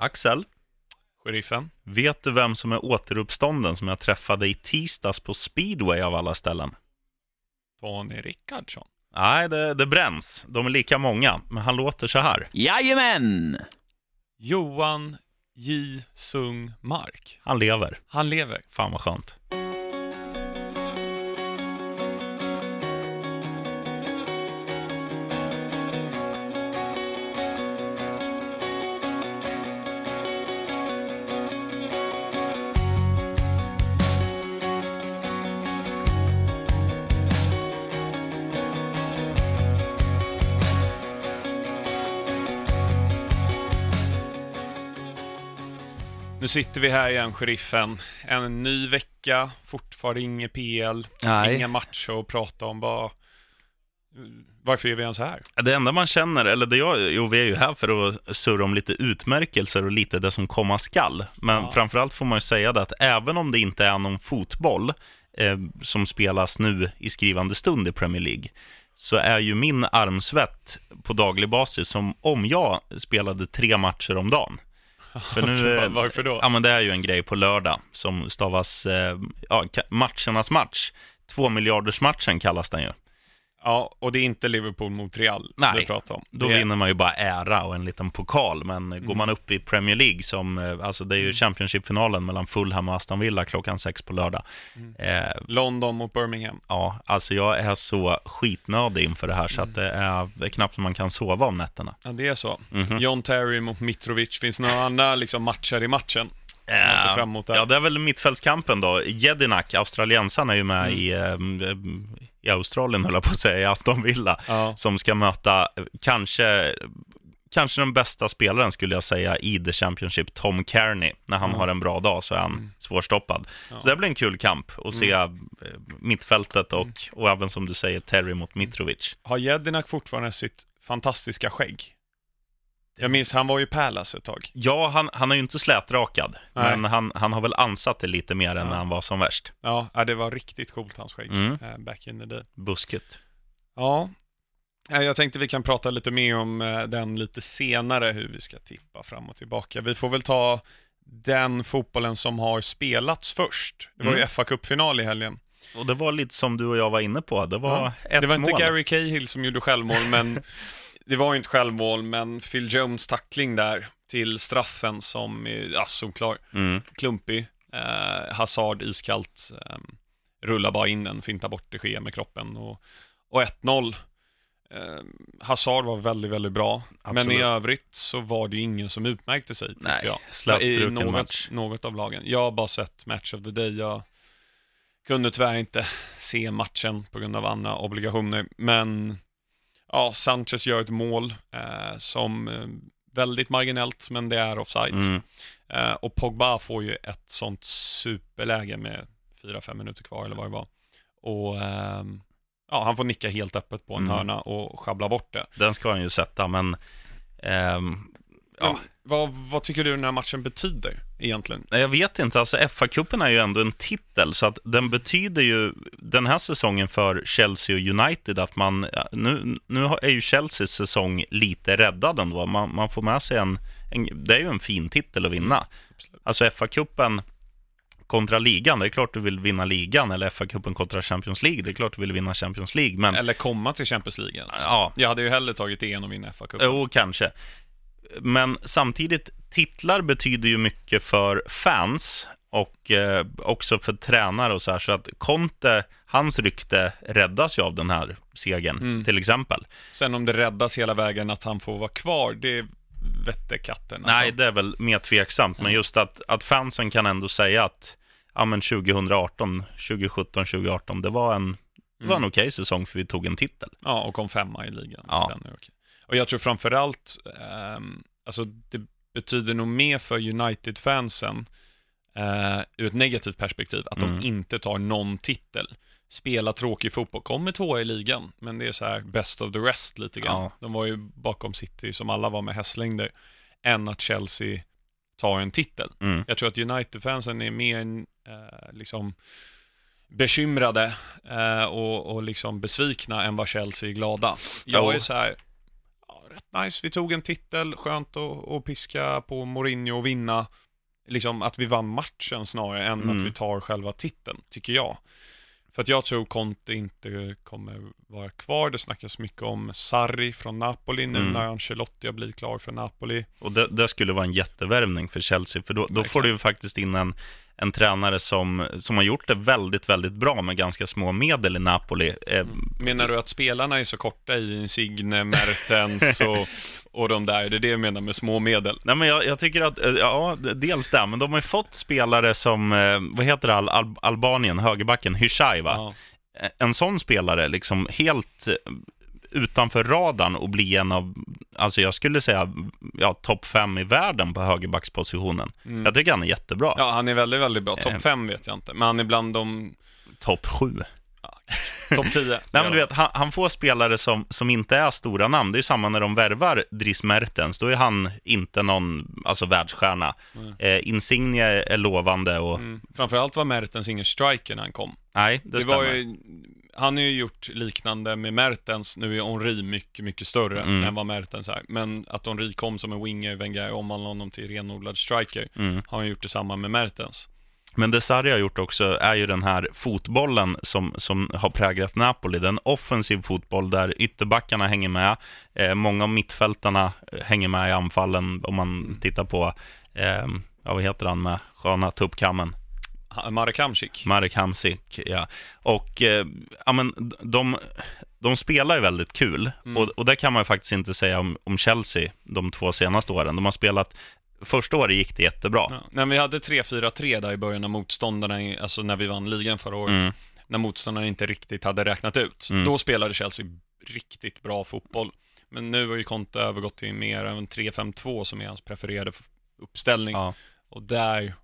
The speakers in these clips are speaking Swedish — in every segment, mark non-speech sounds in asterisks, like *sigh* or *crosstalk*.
Axel, Sheriffen. vet du vem som är återuppstånden som jag träffade i tisdags på speedway av alla ställen? Tony Rickardsson. Nej, det, det bränns. De är lika många, men han låter så här. Jajamän! Johan J. Sung Mark. Han lever. Han lever. Fan vad skönt. Sitter vi här igen, Sheriffen. En ny vecka, fortfarande inget PL, Nej. inga matcher att prata om. Vad... Varför är vi ens här? Det enda man känner, eller det jag, jo vi är ju här för att surra om lite utmärkelser och lite det som komma skall. Men Ja. framförallt får man ju säga det att även om det inte är någon fotboll eh, som spelas nu i skrivande stund i Premier League, så är ju min armsvett på daglig basis som om jag spelade tre matcher om dagen. *laughs* För nu, Varför då? Ja, men det är ju en grej på lördag som stavas eh, ja, matchernas match. Två miljarders matchen kallas den ju. Ja, och det är inte Liverpool mot Real Nej, vi pratar om. Då det vinner man ju bara ära och en liten pokal, men går man upp i Premier League som, eh, alltså det är ju Championship-finalen mellan Fulham och Aston Villa klockan sex på lördag. Eh, London mot Birmingham. ja, alltså jag är så skitnödig inför det här så att det är, det är knappt man kan sova om nätterna. Ja, det är så. Mhm. John Terry mot Mitrovic. Finns det några andra liksom, matcher i matchen? Där. Ja, det är väl mittfältskampen då. Jedinak, australiensaren, är ju med i, eh, i Australien, höll jag på att säga, i Aston Villa. Ja. som ska möta eh, kanske, kanske den bästa spelaren skulle jag säga i The Championship, Tom Kearney. När han Mm. har en bra dag så är han svårstoppad. Så det blir en kul kamp att se Mm. eh, mittfältet och, och även som du säger Terry mot Mitrovic. Har Jedinak fortfarande sitt fantastiska skägg? Jag minns, han var ju Palace ett tag. Ja, han, han är ju inte slätrakad, Nej. men han, han har väl ansatt det lite mer än Ja. när han var som värst. Ja, det var riktigt coolt hans skägg. Mm. eh, Back in the day. Busket. Ja, Eh, jag tänkte vi kan prata lite mer om eh, den lite senare, hur vi ska tippa fram och tillbaka. Vi får väl ta den fotbollen som har spelats först. Det var ju Mm. fa Cup-final i helgen. Och det var lite som du och jag var inne på, det var Ja, ett det var inte mål. Gary Cahill som gjorde självmål, men *laughs* det var ju inte självmål, men Phil Jones tackling där till straffen som är ja, solklar. Mm. Klumpig. Eh, Hazard iskallt. Eh, rullar bara in den, fintar bort det sker med kroppen. Och, och 1-0. Eh, Hazard var väldigt, väldigt bra. Men i Absolut. övrigt så var det ju ingen som utmärkte sig, tyckte Nej, jag. slätstruken I något, match. något av lagen. Jag har bara sett Match of the Day. Jag kunde tyvärr inte se matchen på grund av andra obligationer. Men ja, Sanchez gör ett mål eh, som eh, väldigt marginellt, men det är offside. Mm. Eh, och Pogba får ju ett sånt superläge med 4-5 minuter kvar eller vad det var. Och ehm, ja, han får nicka helt öppet på en Mm. hörna och schabbla bort det. Den ska han ju sätta, men ehm, ja. Vad, vad tycker du den här matchen betyder egentligen? Jag vet inte, alltså FA-cupen är ju ändå en titel, så att den betyder ju den här säsongen för Chelsea och United att man, nu, nu är ju Chelseas säsong lite räddad ändå. Man, man får med sig en, en, det är ju en fin titel att vinna. Absolut. Alltså FA-cupen kontra ligan, det är klart du vill vinna ligan, eller FA-cupen kontra Champions League, det är klart du vill vinna Champions League, men Eller komma till Champions League alltså. ja, Jag hade ju hellre tagit det än att vinna FA-cupen. Jo, kanske. Men samtidigt, titlar betyder ju mycket för fans och eh, också för tränare och så här. Så att Conte, hans rykte räddas ju av den här segern, Mm. till exempel. Sen om det räddas hela vägen att han får vara kvar, det vette katten. Alltså. Nej, det är väl mer tveksamt, men just att, att fansen kan ändå säga att ja, men 2018, 2017, 2018, det var en, det var en Mm. okej säsong för vi tog en titel. Ja, och kom femma i ligan. Ja. Den är okej. Och jag tror framförallt, um, alltså det betyder nog mer för United-fansen eh, ur ett negativt perspektiv, att Mm. de inte tar någon titel. Spela tråkig fotboll, kommer tvåa i ligan, men det är så här best of the rest lite grann. Ja. De var ju bakom City som alla var med hästlängder, än att Chelsea tar en titel. Mm. Jag tror att United-fansen är mer eh, liksom bekymrade eh, och, och liksom besvikna än vad Chelsea är glada. Jag är så här, rätt nice. Vi tog en titel, skönt att, att piska på Mourinho och vinna. Liksom att vi vann matchen snarare än Mm. att vi tar själva titeln, tycker jag. För att jag tror Conte inte kommer vara kvar. Det snackas mycket om Sarri från Napoli nu Mm. när Ancelotti har blivit klar för Napoli. Och det, det skulle vara en jättevärvning för Chelsea, för då, då får du ju faktiskt in en, en tränare som, som har gjort det väldigt, väldigt bra med ganska små medel i Napoli. Eh, Menar du att spelarna är så korta i Insigne, Mertens och, och de där? Det är det jag menar med små medel. Nej, men jag, jag tycker att, eh, ja, dels det, men de har ju fått spelare som, eh, vad heter det, Al Al Albanien, högerbacken, Hyshai, va? Ja. En sån spelare, liksom helt utanför radarn och bli en av, alltså jag skulle säga, ja, topp fem i världen på högerbackspositionen. Mm. Jag tycker han är jättebra. Ja, han är väldigt, väldigt bra. Eh. Topp fem vet jag inte, men han är bland de Topp sju. topp tio. *laughs* Nej, men du vet, han, han får spelare som, som inte är stora namn. Det är ju samma när de värvar Dries Mertens. Då är han inte någon alltså, världsstjärna. Mm. Eh, Insigne är lovande och Mm. Framförallt var Mertens ingen striker när han kom. nej, det, Det, stämmer. var ju, han har ju gjort liknande med Mertens, nu är Henri mycket, mycket större Mm. än vad Mertens är. Men att Henri kom som en winger, Wenger omvandlade honom till renodlad striker, Mm. har han gjort detsamma med Mertens. Men det Sarri har gjort också är ju den här fotbollen som, som har präglat Napoli. Den offensiv fotboll där ytterbackarna hänger med. Eh, många av mittfältarna eh, hänger med i anfallen. Om man tittar på, eh, ja, vad heter han med sköna tuppkammen? Marek Hamsik. Marek Hamsik, ja. Och eh, ja, men de, de spelar ju väldigt kul. Mm. Och, och det kan man ju faktiskt inte säga om, om Chelsea de två senaste åren. De har spelat, första året gick det jättebra. Ja. När vi hade 3-4-3 där i början av motståndarna, alltså när vi vann ligan förra året, Mm. när motståndarna inte riktigt hade räknat ut. Mm. Då spelade Chelsea riktigt bra fotboll. Men nu har ju Conte övergått till mer än 3-5-2 som är hans prefererade uppställning. Ja. Och där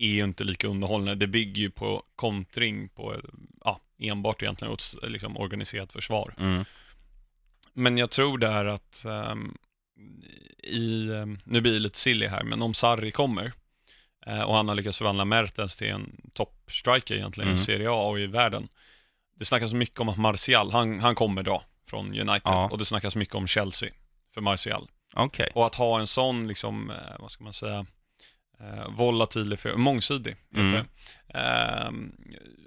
är ju inte lika underhållande. Det bygger ju på kontring på, ja, enbart egentligen åt liksom organiserat försvar. Mm. Men jag tror där att ehm, i, ehm, nu blir det lite silly här, men om Sarri kommer eh, och han har lyckats förvandla Mertens till en toppstriker egentligen Mm. i Serie A och i världen. Det snackas mycket om att Martial, han, han kommer dra från United Ja. och det snackas mycket om Chelsea för Martial. Okej. Och att ha en sån, liksom, eh, vad ska man säga, eh, volatil, mångsidig, Mm. det. Eh,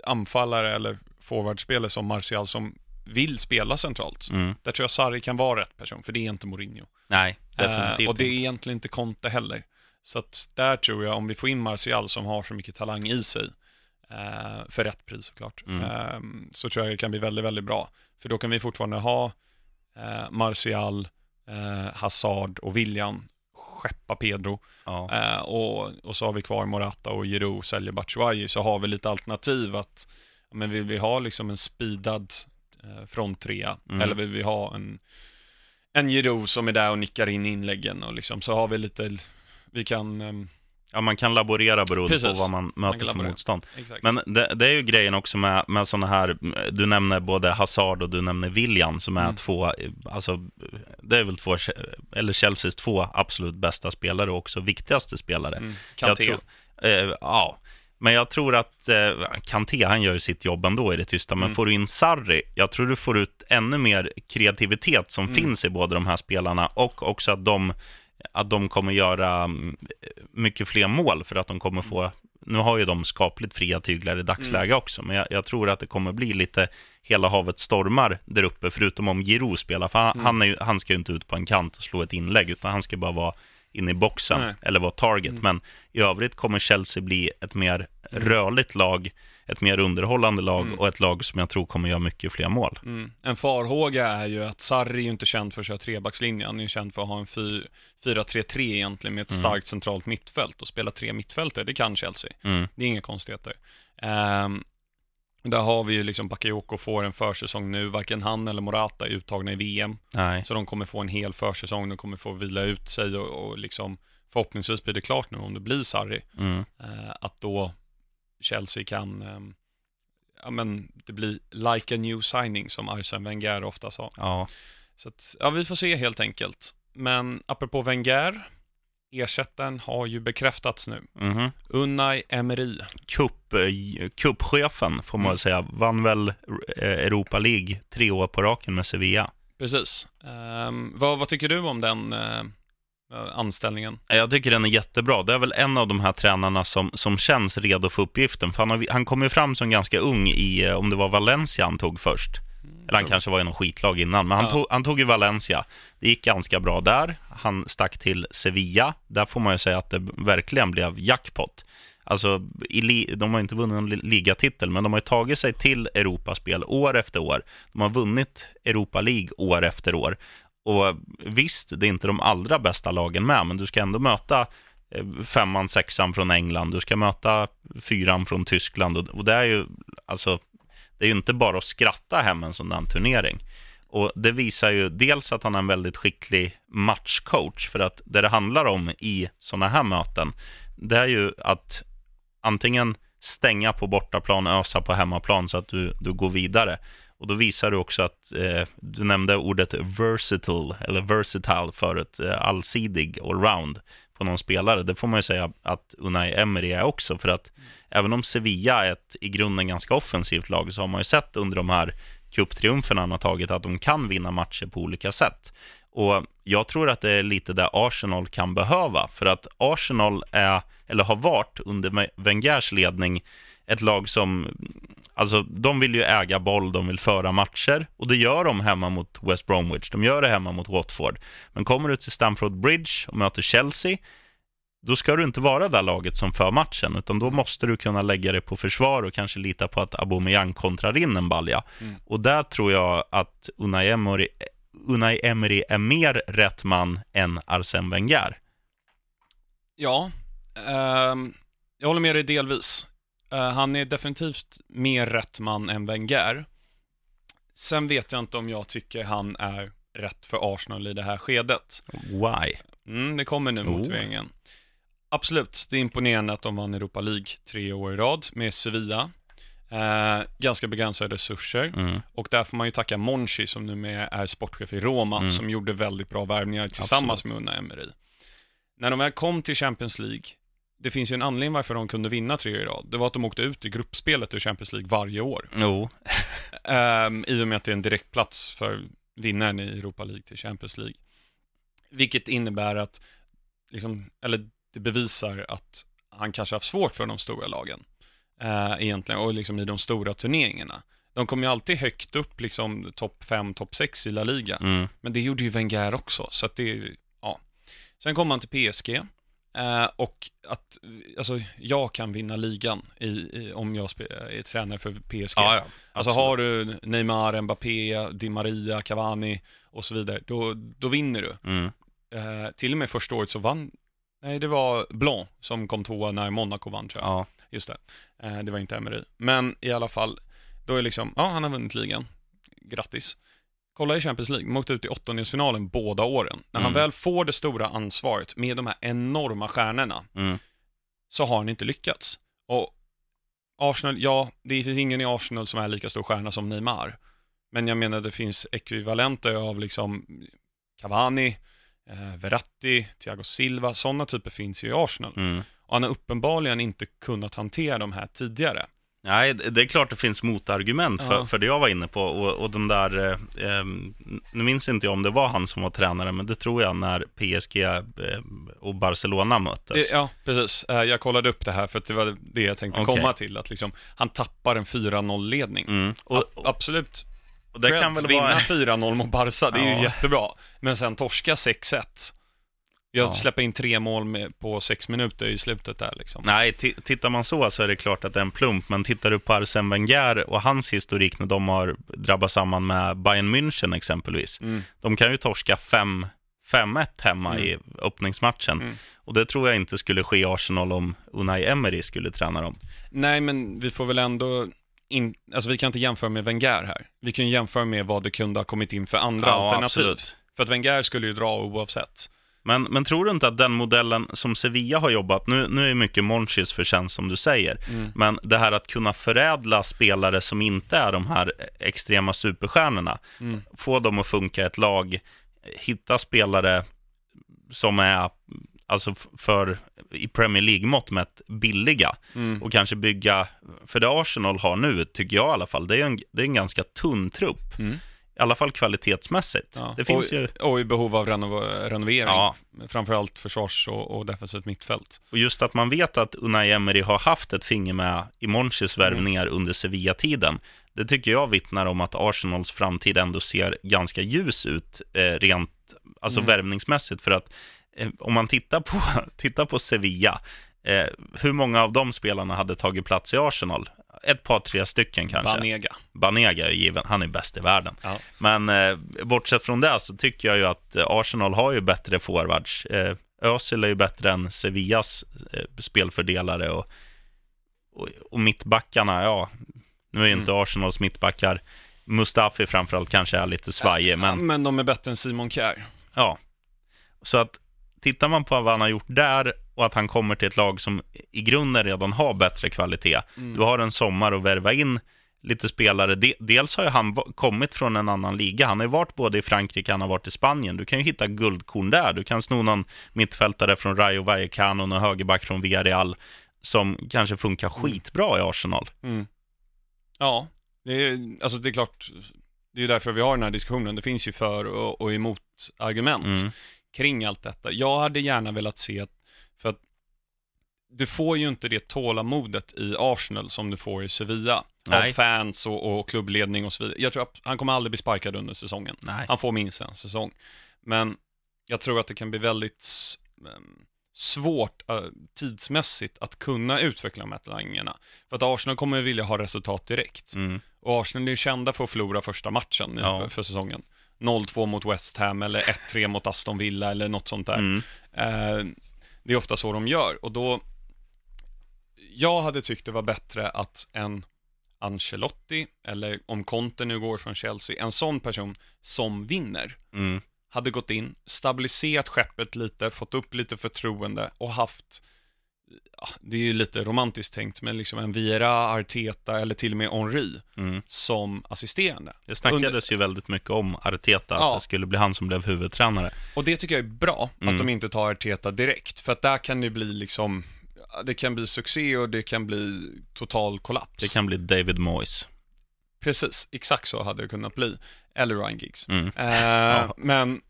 anfallare eller forwardspelare som Martial som vill spela centralt. Mm. Där tror jag Sarri kan vara rätt person, för det är inte Mourinho. Nej, definitivt Eh, och det är inte. egentligen inte Conte heller. Så att där tror jag, om vi får in Martial som har så mycket talang i sig, eh, för rätt pris såklart, Mm. eh, så tror jag det kan bli väldigt, väldigt bra. För då kan vi fortfarande ha eh, Martial, eh, Hazard och William skeppa Pedro. Ja. Eh, och, och så har vi kvar Morata och Giroud, säljer Batshuayi, så har vi lite alternativ att, men vill vi ha liksom en speedad eh, fronttrea, Mm. eller vill vi ha en, en Giroud som är där och nickar in inläggen och liksom, så har vi lite, vi kan, ehm, ja, man kan laborera beroende Precis. på vad man möter för laborera. motstånd. exakt. Men det, det är ju grejen också med, med sådana här, du nämner både Hazard och du nämner William som är Mm. två, alltså det är väl två, eller Chelseas två absolut bästa spelare och också viktigaste spelare. mm, Kanté. tror, eh, ja, men jag tror att eh, Kanté, han gör ju sitt jobb ändå i det tysta. Men Mm. får du in Sarri, jag tror du får ut ännu mer kreativitet som Mm. finns i båda de här spelarna och också att de, att de kommer göra mm, mycket fler mål för att de kommer få, nu har ju de skapligt fria tyglar i dagsläge Mm. också, men jag, jag tror att det kommer bli lite hela havet stormar där uppe, förutom om Giroud spelar, för han, Mm. han, är ju, han ska ju inte ut på en kant och slå ett inlägg, utan han ska bara vara inne i boxen Nej. eller vara target. Mm. Men i övrigt kommer Chelsea bli ett mer rörligt lag, ett mer underhållande lag Mm. och ett lag som jag tror kommer göra mycket fler mål. Mm. En farhåga är ju att Sarri är ju inte känd för att köra trebackslinje, han är ju känd för att ha en fy- 4-3-3 egentligen med ett Mm. starkt centralt mittfält och spela tre mittfältare, det kan Chelsea. Mm. Det är inga konstigheter. Ehm, där har vi ju liksom Bakayoko får en försäsong nu, varken han eller Morata är uttagna i VM, Nej. så de kommer få en hel försäsong, de kommer få vila ut sig och, och liksom förhoppningsvis blir det klart nu om det blir Sarri, Mm. eh, att då Chelsea kan, ehm, ja men det blir like a new signing som Arsene Wenger ofta sa. Ja. Så att, ja vi får se helt enkelt. Men apropå Wenger, ersättaren har ju bekräftats nu. Mhm. Unai Emery. Cup, eh, får man Mm. väl säga, vann väl eh, Europa League tre år på raken med Sevilla. Precis. Ehm, vad, vad tycker du om den eh, anställningen? Jag tycker den är jättebra. Det är väl en av de här tränarna som, som känns redo för uppgiften. För han, har, han kom ju fram som ganska ung i, eh, om det var Valencia han tog först. Eller han kanske var i någon skitlag innan, men han, Ja. tog, han tog ju Valencia. Det gick ganska bra där. Han stack till Sevilla. Där får man ju säga att det verkligen blev jackpot. Alltså, de har inte vunnit någon li- ligatitel, men de har tagit sig till Europaspel år efter år. De har vunnit Europa League år efter år. Och visst, det är inte de allra bästa lagen med, men du ska ändå möta eh, femman, sexan från England. Du ska möta fyran från Tyskland. Och, och det är ju, alltså, det är ju inte bara att skratta hem en sån där turnering. Och det visar ju dels att han är en väldigt skicklig matchcoach, för att det det handlar om i sådana här möten, det är ju att antingen stänga på bortaplan, ösa på hemmaplan så att du, du går vidare. Och då visar du också att, eh, du nämnde ordet versatile, eller versatile förut, eh, allsidig allround på någon spelare. Det får man ju säga att Unai Emery är också, för att även om Sevilla är ett i grunden ganska offensivt lag, så har man ju sett under de här cuptriumferna han har tagit att de kan vinna matcher på olika sätt. Och jag tror att det är lite där Arsenal kan behöva, för att Arsenal är, eller har varit under Wengers ledning, ett lag som, alltså de vill ju äga boll, de vill föra matcher och det gör de hemma mot West Bromwich, de gör det hemma mot Watford. Men kommer du till Stamford Bridge och möter Chelsea, då ska du inte vara det laget som för matchen, utan då måste du kunna lägga dig på försvar och kanske lita på att Aubameyang kontrar in en balja. Mm. Och där tror jag att Unai Emery, Unai Emery är mer rätt man än Arsène Wenger. Ja, ehm, jag håller med dig delvis. Eh, han är definitivt mer rätt man än Wenger. Sen vet jag inte om jag tycker han är rätt för Arsenal i det här skedet. Why? Mm, det kommer nu Oh. motiveringen. Absolut, det är imponerande att de vann Europa League tre år i rad med Sevilla. Eh, ganska begränsade resurser. Mm. Och där får man ju tacka Monchi som nu är sportchef i Roma, Mm. som gjorde väldigt bra värvningar tillsammans Absolut. med Unai Emery. När de väl kom till Champions League, det finns ju en anledning varför de kunde vinna tre i rad. Det var att de åkte ut i gruppspelet ur Champions League varje år. Jo, *laughs* Ehm, I och med att det är en direktplats för vinnaren i Europa League till Champions League. Vilket innebär att, liksom, eller det bevisar att han kanske har haft svårt för de stora lagen. Eh, egentligen, och liksom i de stora turneringarna. De kom ju alltid högt upp, liksom topp 5, topp 6 i La Liga. mm. Men det gjorde ju Wenger också, så att det, ja. Sen kom han till PSG. Eh, och att, alltså, jag kan vinna ligan i, i, om jag är tränare för PSG. ja, ja. Alltså har du Neymar, Mbappé, Di Maria, Cavani och så vidare, då, då vinner du. Mm. Eh, till och med första året så vann, nej det var Blanc som kom tvåa när Monaco vann tror jag. ja. Just det. Eh, det var inte Emery. Men i alla fall, då är liksom, ja han har vunnit ligan. Grattis. Kolla i Champions League, de åkte ut i åttondelsfinalen båda åren. När han Mm. väl får det stora ansvaret med de här enorma stjärnorna, Mm. så har han inte lyckats. Och Arsenal, ja, det finns ingen i Arsenal som är lika stor stjärna som Neymar. Men jag menar, det finns ekvivalenter av liksom Cavani, eh, Verratti, Thiago Silva, sådana typer finns ju i Arsenal. Mm. Och han har uppenbarligen inte kunnat hantera de här tidigare. Nej, det är klart det finns motargument för, Ja. för det jag var inne på. Och, och den där, eh, eh, nu minns inte jag om det var han som var tränare, men det tror jag när PSG eh, och Barcelona möttes. Ja, precis. Eh, Jag kollade upp det här för att det var det jag tänkte Okej. komma till, att liksom, han tappar en 4-0-ledning. Mm. Och, och, absolut, och det kan väl vinna vara... 4-0 mot Barca, det är Ja. ju jättebra. Men sen torska 6-1. Jag Ja. släpper in tre mål med, på sex minuter i slutet där liksom. Nej, ti- tittar man så så är det klart att det är en plump, men tittar du på Arsène Wenger och hans historik när de har drabbat samman med Bayern München exempelvis. Mm. De kan ju torska 5 5-1 hemma Mm. i öppningsmatchen. Mm. Och det tror jag inte skulle ske i Arsenal om Unai Emery skulle träna dem. Nej, men vi får väl ändå in, alltså vi kan inte jämföra med Wenger här. Vi kan jämföra med vad det kunde ha kommit in för andra alternativ. absolut. För att Wenger skulle ju dra oavsett. Men, men tror du inte att den modellen som Sevilla har jobbat, nu, nu är mycket Monchis förtjänst som du säger, Mm. men det här att kunna förädla spelare som inte är de här extrema superstjärnorna, Mm. få dem att funka i ett lag, hitta spelare som är, alltså för i Premier League-mått mätt, billiga Mm. och kanske bygga, för det Arsenal har nu, tycker jag i alla fall, det är en, det är en ganska tunn trupp. Mm. I alla fall kvalitetsmässigt. Ja. Det finns och, ju, och i behov av renov- renovering, Ja. framförallt försvars och, och defensivt mittfält. och just att man vet att Unai Emery har haft ett finger med i Monchis Mm. värvningar under Sevilla-tiden. Det tycker jag vittnar om att Arsenals framtid ändå ser ganska ljus ut, eh, rent alltså Mm. värvningsmässigt. För att eh, om man tittar på, *laughs* tittar på Sevilla, eh, hur många av de spelarna hade tagit plats i Arsenal? Ett par, tre stycken kanske. Banega. Banega är given, han är bäst i världen. Ja. Men eh, bortsett från det så tycker jag ju att eh, Arsenal har ju bättre forwards. Eh, Özil är ju bättre än Sevillas eh, spelfördelare och, och, och mittbackarna, ja, nu är ju inte Arsenals mittbackar, Mustafi framförallt kanske är lite svajig, Ja, men men de är bättre än Simon Kjær. ja. Så att tittar man på vad han har gjort där och att han kommer till ett lag som i grunden redan har bättre kvalitet. Mm. Du har en sommar att värva in lite spelare. De, dels har ju han kommit från en annan liga. Han har ju varit både i Frankrike, han har varit i Spanien. Du kan ju hitta guldkorn där. Du kan sno någon mittfältare från Rayo Vallecano och högerback från Villarreal som kanske funkar skitbra i Arsenal. Mm. Ja, det är, alltså det är klart, det är därför vi har den här diskussionen. Det finns ju för och, och emot argument Mm. kring allt detta. Jag hade gärna velat se att, för att du får ju inte det tålamodet i Arsenal som du får i Sevilla. Nej. Av fans och, och klubbledning och så vidare. Jag tror att han kommer aldrig bli sparkad under säsongen. Nej. Han får minst en säsong. Men jag tror att det kan bli väldigt ehm, svårt eh, tidsmässigt att kunna utveckla de här talangerna. För att Arsenal kommer vilja ha resultat direkt. Mm. Och Arsenal är ju kända för att förlora första matchen Ja. för, för säsongen. 0-2 mot West Ham eller 1-3 mot Aston Villa eller något sånt där. Mm. Eh, det är ofta så de gör och då jag hade tyckt det var bättre att en Ancelotti eller om Conte nu går från Chelsea, en sån person som vinner Mm. hade gått in, stabiliserat skeppet lite, fått upp lite förtroende och haft det är ju lite romantiskt tänkt, men liksom en Vieira, Arteta eller till och med Henri Mm. som assisterande. Det snackades ju väldigt mycket om Arteta, att Ja. det skulle bli han som blev huvudtränare. Och det tycker jag är bra, Mm. att de inte tar Arteta direkt, för att där kan det bli liksom, ja, det kan bli succé och det kan bli total kollaps. Det kan bli David Moyes. Precis, exakt så hade det kunnat bli. Eller Ryan Giggs. Mm. Eh, Men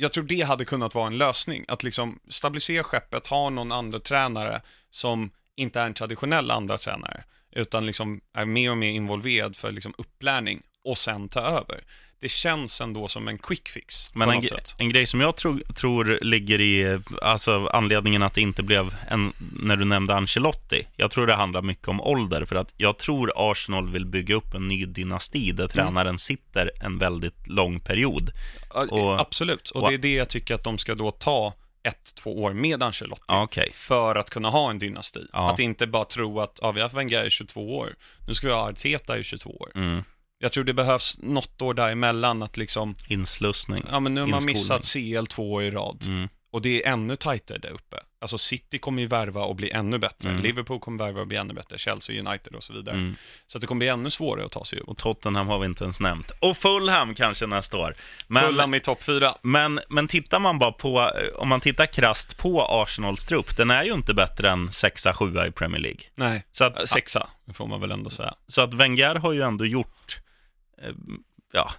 jag tror det hade kunnat vara en lösning, att liksom stabilisera skeppet, ha någon andra tränare som inte är en traditionell andra tränare, utan liksom är mer och mer involverad för liksom upplärning och sen ta över. Det känns ändå som en quick fix Men en, en grej som jag tro, tror ligger i, alltså anledningen att det inte blev en, när du nämnde Ancelotti, jag tror det handlar mycket om ålder, för att jag tror Arsenal vill bygga upp en ny dynasti Mm. där tränaren sitter en väldigt lång period. Och- Absolut, och det är det jag tycker att de ska då ta ett, två år med Ancelotti. Okej, för att kunna ha en dynasti. Ja. Att inte bara tro att, ja vi har haft Wenger i 22 år, nu ska vi ha Arteta i 22 år. mm. Jag tror det behövs något år däremellan att liksom, inslussning. ja men nu har man missat CL två år i rad. Mm. Och det är ännu tajtare där uppe. Alltså City kommer ju värva och bli ännu bättre. Mm. Liverpool kommer värva och bli ännu bättre. Chelsea, United och så vidare. Mm. Så det kommer bli ännu svårare att ta sig upp. Och Tottenham har vi inte ens nämnt. Och Fulham kanske nästa år. Men, Fulham i topp fyra. Men, men tittar man bara på, eh, om man tittar krasst på Arsenals trupp, den är ju inte bättre än sexa, sjua i Premier League. Nej, Så att, äh, sexa, får man väl ändå säga. så att Wenger har ju ändå gjort, ja,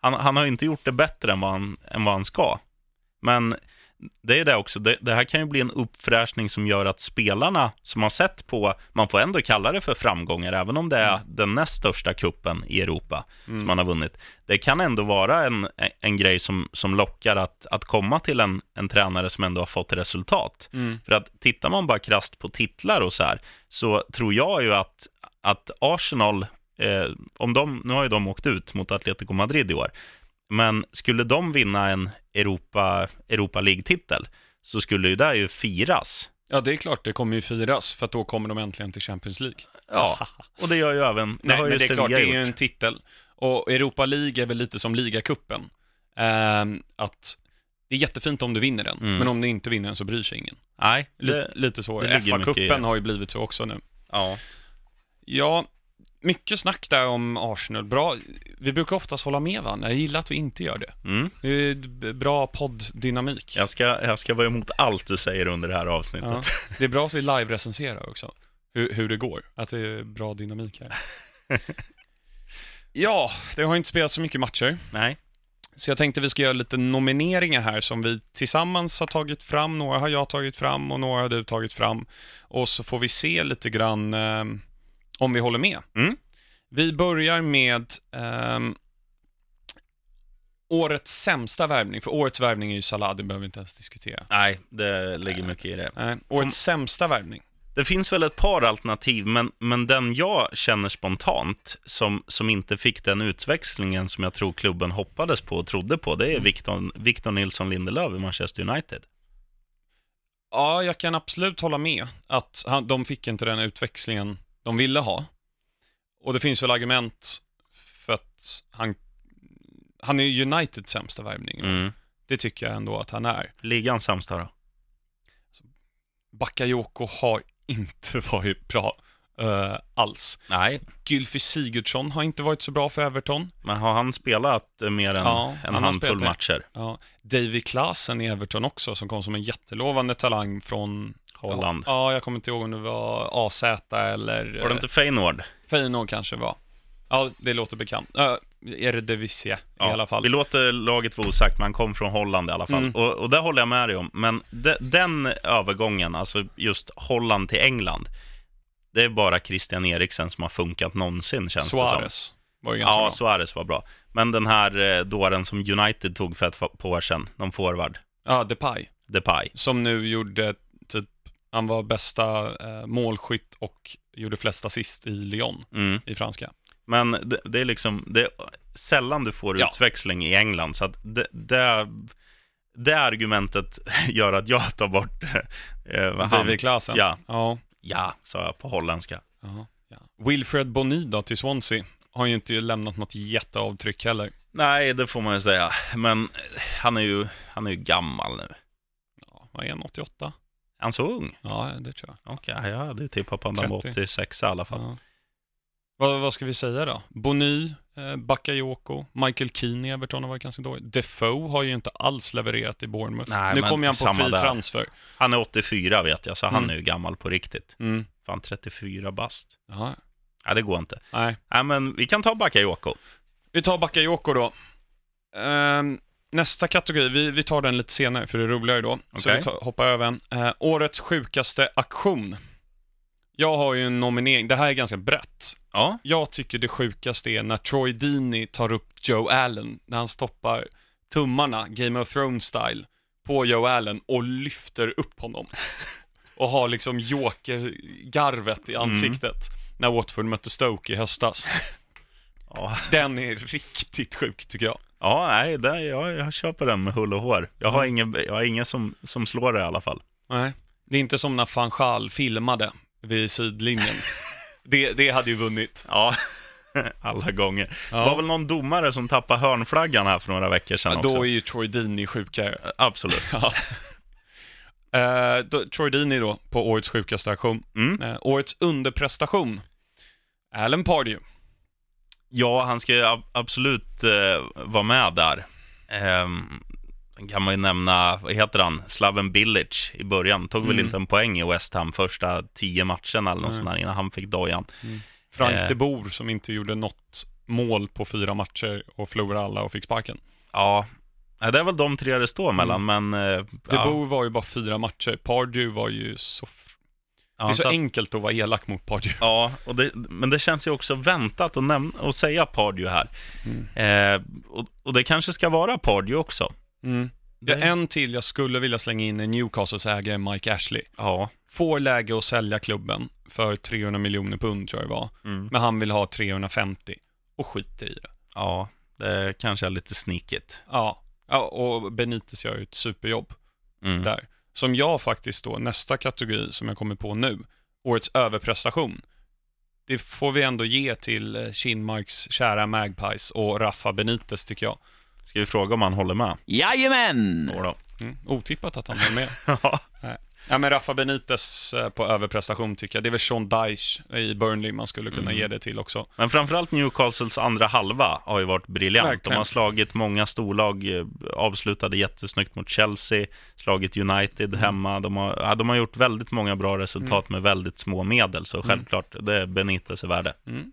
han, han har inte gjort det bättre än vad han, än vad han ska. Men det är det också, det, det här kan ju bli en uppfräschning som gör att spelarna som har sett på, man får ändå kalla det för framgångar, även om det är den näst största kuppen i Europa som man har vunnit. Det kan ändå vara en, en grej som, som lockar att, att komma till en, en tränare som ändå har fått resultat. Mm. För att tittar man bara krasst på titlar och så här, så tror jag ju att, att Arsenal, eh, om de, nu har ju de åkt ut mot Atletico Madrid i år, men skulle de vinna en Europa, Europa League-titel så skulle ju det ju firas. Ja, det är klart, det kommer ju firas, för att då kommer de äntligen till Champions League. Ja, *laughs* och det gör ju även, det Nej, har ju men det är Sevilla klart, det är ju en titel. Och Europa League är väl lite som ligacupen. Ehm, att det är jättefint om du vinner den, Mm. men om du inte vinner den så bryr sig ingen. Nej, Lite, det, lite så. mycket i FA-cupen har ju blivit så också nu. ja. Ja, mycket snack där om Arsenal. Bra. Vi brukar oftast hålla med varandra. Jag gillar att vi inte gör det. Mm. Det är bra podddynamik. Jag, ska, jag ska vara emot allt du säger under det här avsnittet. Ja. Det är bra att vi *laughs* live-recenserar också. Hur, hur det går. Att det är bra dynamik här. *laughs* Ja, det har inte spelat så mycket matcher. Nej. Så jag tänkte vi ska göra lite nomineringar här som vi tillsammans har tagit fram. Några har jag tagit fram och några har du tagit fram. Och så får vi se lite grann eh, om vi håller med. Mm. Vi börjar med eh, årets sämsta värvning. För årets värvning är ju Salah, det behöver vi inte ens diskutera. Nej, det ligger mycket i det. Nej, årets sämsta värvning. Det finns väl ett par alternativ, men, men den jag känner spontant, som, som inte fick den utväxlingen som jag tror klubben hoppades på och trodde på, det är Victor, Victor Nilsson Lindelöf i Manchester United. Ja, jag kan absolut hålla med att han, de fick inte den utväxlingen de ville ha. Och det finns väl argument för att han, han är ju Uniteds sämsta värvning. Mm. Det tycker jag ändå att han är. Ligans sämsta då? Bakayoko har inte *laughs* varit bra uh, alls. Nej, Gylfi Sigurdsson har inte varit så bra för Everton. men har han spelat eh, mer än Ja, en handfull matcher? Ja. David Klaasen i Everton också, som kom som en jättelovande talang från Holland. Ja, ja, jag kommer inte ihåg om det var AZ eller Var det inte Feyenoord? Feyenoord kanske var. Ja, det låter bekant. Uh, Eredivisie i alla fall. Vi låter laget vara osagt, men han kom från Holland i alla fall. Mm. Och, och det håller jag med dig om. Men de, den övergången, alltså just Holland till England, det är bara Christian Eriksen som har funkat någonsin, känns det som. Suarez var ju ganska Ja, bra. Suarez var bra. Men den här eh, dåren som United tog för ett par år sedan, någon forward, Ja, Depay. Depay. Som nu gjorde han var bästa eh, målskytt och gjorde flest assist i Lyon Mm. i franska. Men det, det är liksom, det är sällan du får Ja. utväxling i England, så att det, det, det argumentet *laughs* gör att jag tar bort eh, han, David Klaasen. Ja, Ja. ja, sa jag på holländska. ja. ja. Wilfred Bonida till Swansea har ju inte lämnat något jätteavtryck heller. Nej, det får man ju säga. Men eh, han är ju, han är ju gammal nu. Ja, är han, 88? Är han så ung? Ja, det tror jag. Okej, jag hade tippat på han 30. 86 i alla fall. Ja. Vad, vad ska vi säga då? Bony, eh, Bakayoko, Michael Keane i Everton har varit ganska dålig. Defoe har ju inte alls levererat i Bournemouth. Nej, nu kommer han på fri där. transfer. Han är 84 vet jag, så han Mm. är ju gammal på riktigt. Mm. Fan, 34 bast. Ja, Ja, det går inte. nej. Nej, men vi kan ta Bakayoko. Vi tar Bakayoko då. Ehm, nästa kategori, vi, vi tar den lite senare för det är roligare då. Så Okej. vi tar, hoppar över en. Eh, årets sjukaste aktion. Jag har ju en nominering, det här är ganska brett. Ja, Jag tycker det sjukaste är när Troy Deeney tar upp Joe Allen, när han stoppar tummarna, Game of Thrones-style, på Joe Allen och lyfter upp honom. *laughs* Och har liksom joker-garvet i ansiktet. När Watford mötte Stoke i höstas. *laughs* ja. Den är riktigt sjuk tycker jag. Ja nej, det, jag, jag köper den med hull och hår. Jag har ingen, jag har ingen som, som slår det i alla fall. Nej. Det är inte som när van Gaal filmade vid sidlinjen. *laughs* det, det hade ju vunnit. Ja, *laughs* alla gånger. Det var Ja. väl någon domare som tappade hörnflaggan här för några veckor sedan också. Då är ju Troy Deeney sjukare. Absolut. *laughs* Ja. Eh, då, Troy Deeney då, på årets sjukaste aktion. Mm. Eh, årets underprestation. Alan Pardew. Ja, han ska ju ab- absolut eh, vara med där. Sen kan man ju nämna, vad heter han, Slaven Bilic i början. Tog väl Mm. inte en poäng i West Ham första tio matcherna eller något sånt där innan han fick dojan. Frank Eh. de Boer som inte gjorde något mål på fyra matcher och förlorade alla och fick sparken. Ja, ja, det är väl de tre det står mellan, men... Eh, De ja, Boer var ju bara fyra matcher. Pardew var ju så... ja, det är så så att- enkelt att vara elak mot Pardew. Ja, och det, men det känns ju också väntat att, näm- att säga Pardew här. Mm. Eh, och, och det kanske ska vara Pardew också. Mm. Det- Ja, en till jag skulle vilja slänga in är Newcastles ägare Mike Ashley. Ja. Får läge att sälja klubben för 300 miljoner pund tror jag det var. Mm. Men han vill ha 350 och skiter i det. Ja, det kanske är lite sneakigt. Ja, ja och Benitez gör ju ett superjobb Mm. där. Som jag faktiskt då, nästa kategori som jag kommer på nu, årets överprestation. Det får vi ändå ge till eh, Kinmarks kära Magpies och Rafa Benitez tycker jag. Ska vi fråga om han håller med? Jajamän! Jodå. Mm, otippat att han är med. *laughs* Ja. Ja men Rafa Benitez eh, på överprestation tycker jag. Det är väl Sean Dyche i Burnley man skulle kunna Mm. ge det till också. Men framförallt Newcastles andra halva har ju varit briljant. Verkligen. De har slagit många storlag, eh, avslutade jättesnyggt mot Chelsea, slagit United Mm. hemma. De har, ja, de har gjort väldigt många bra resultat med väldigt små medel, så Mm. självklart, det är Benitez är värde. Mm.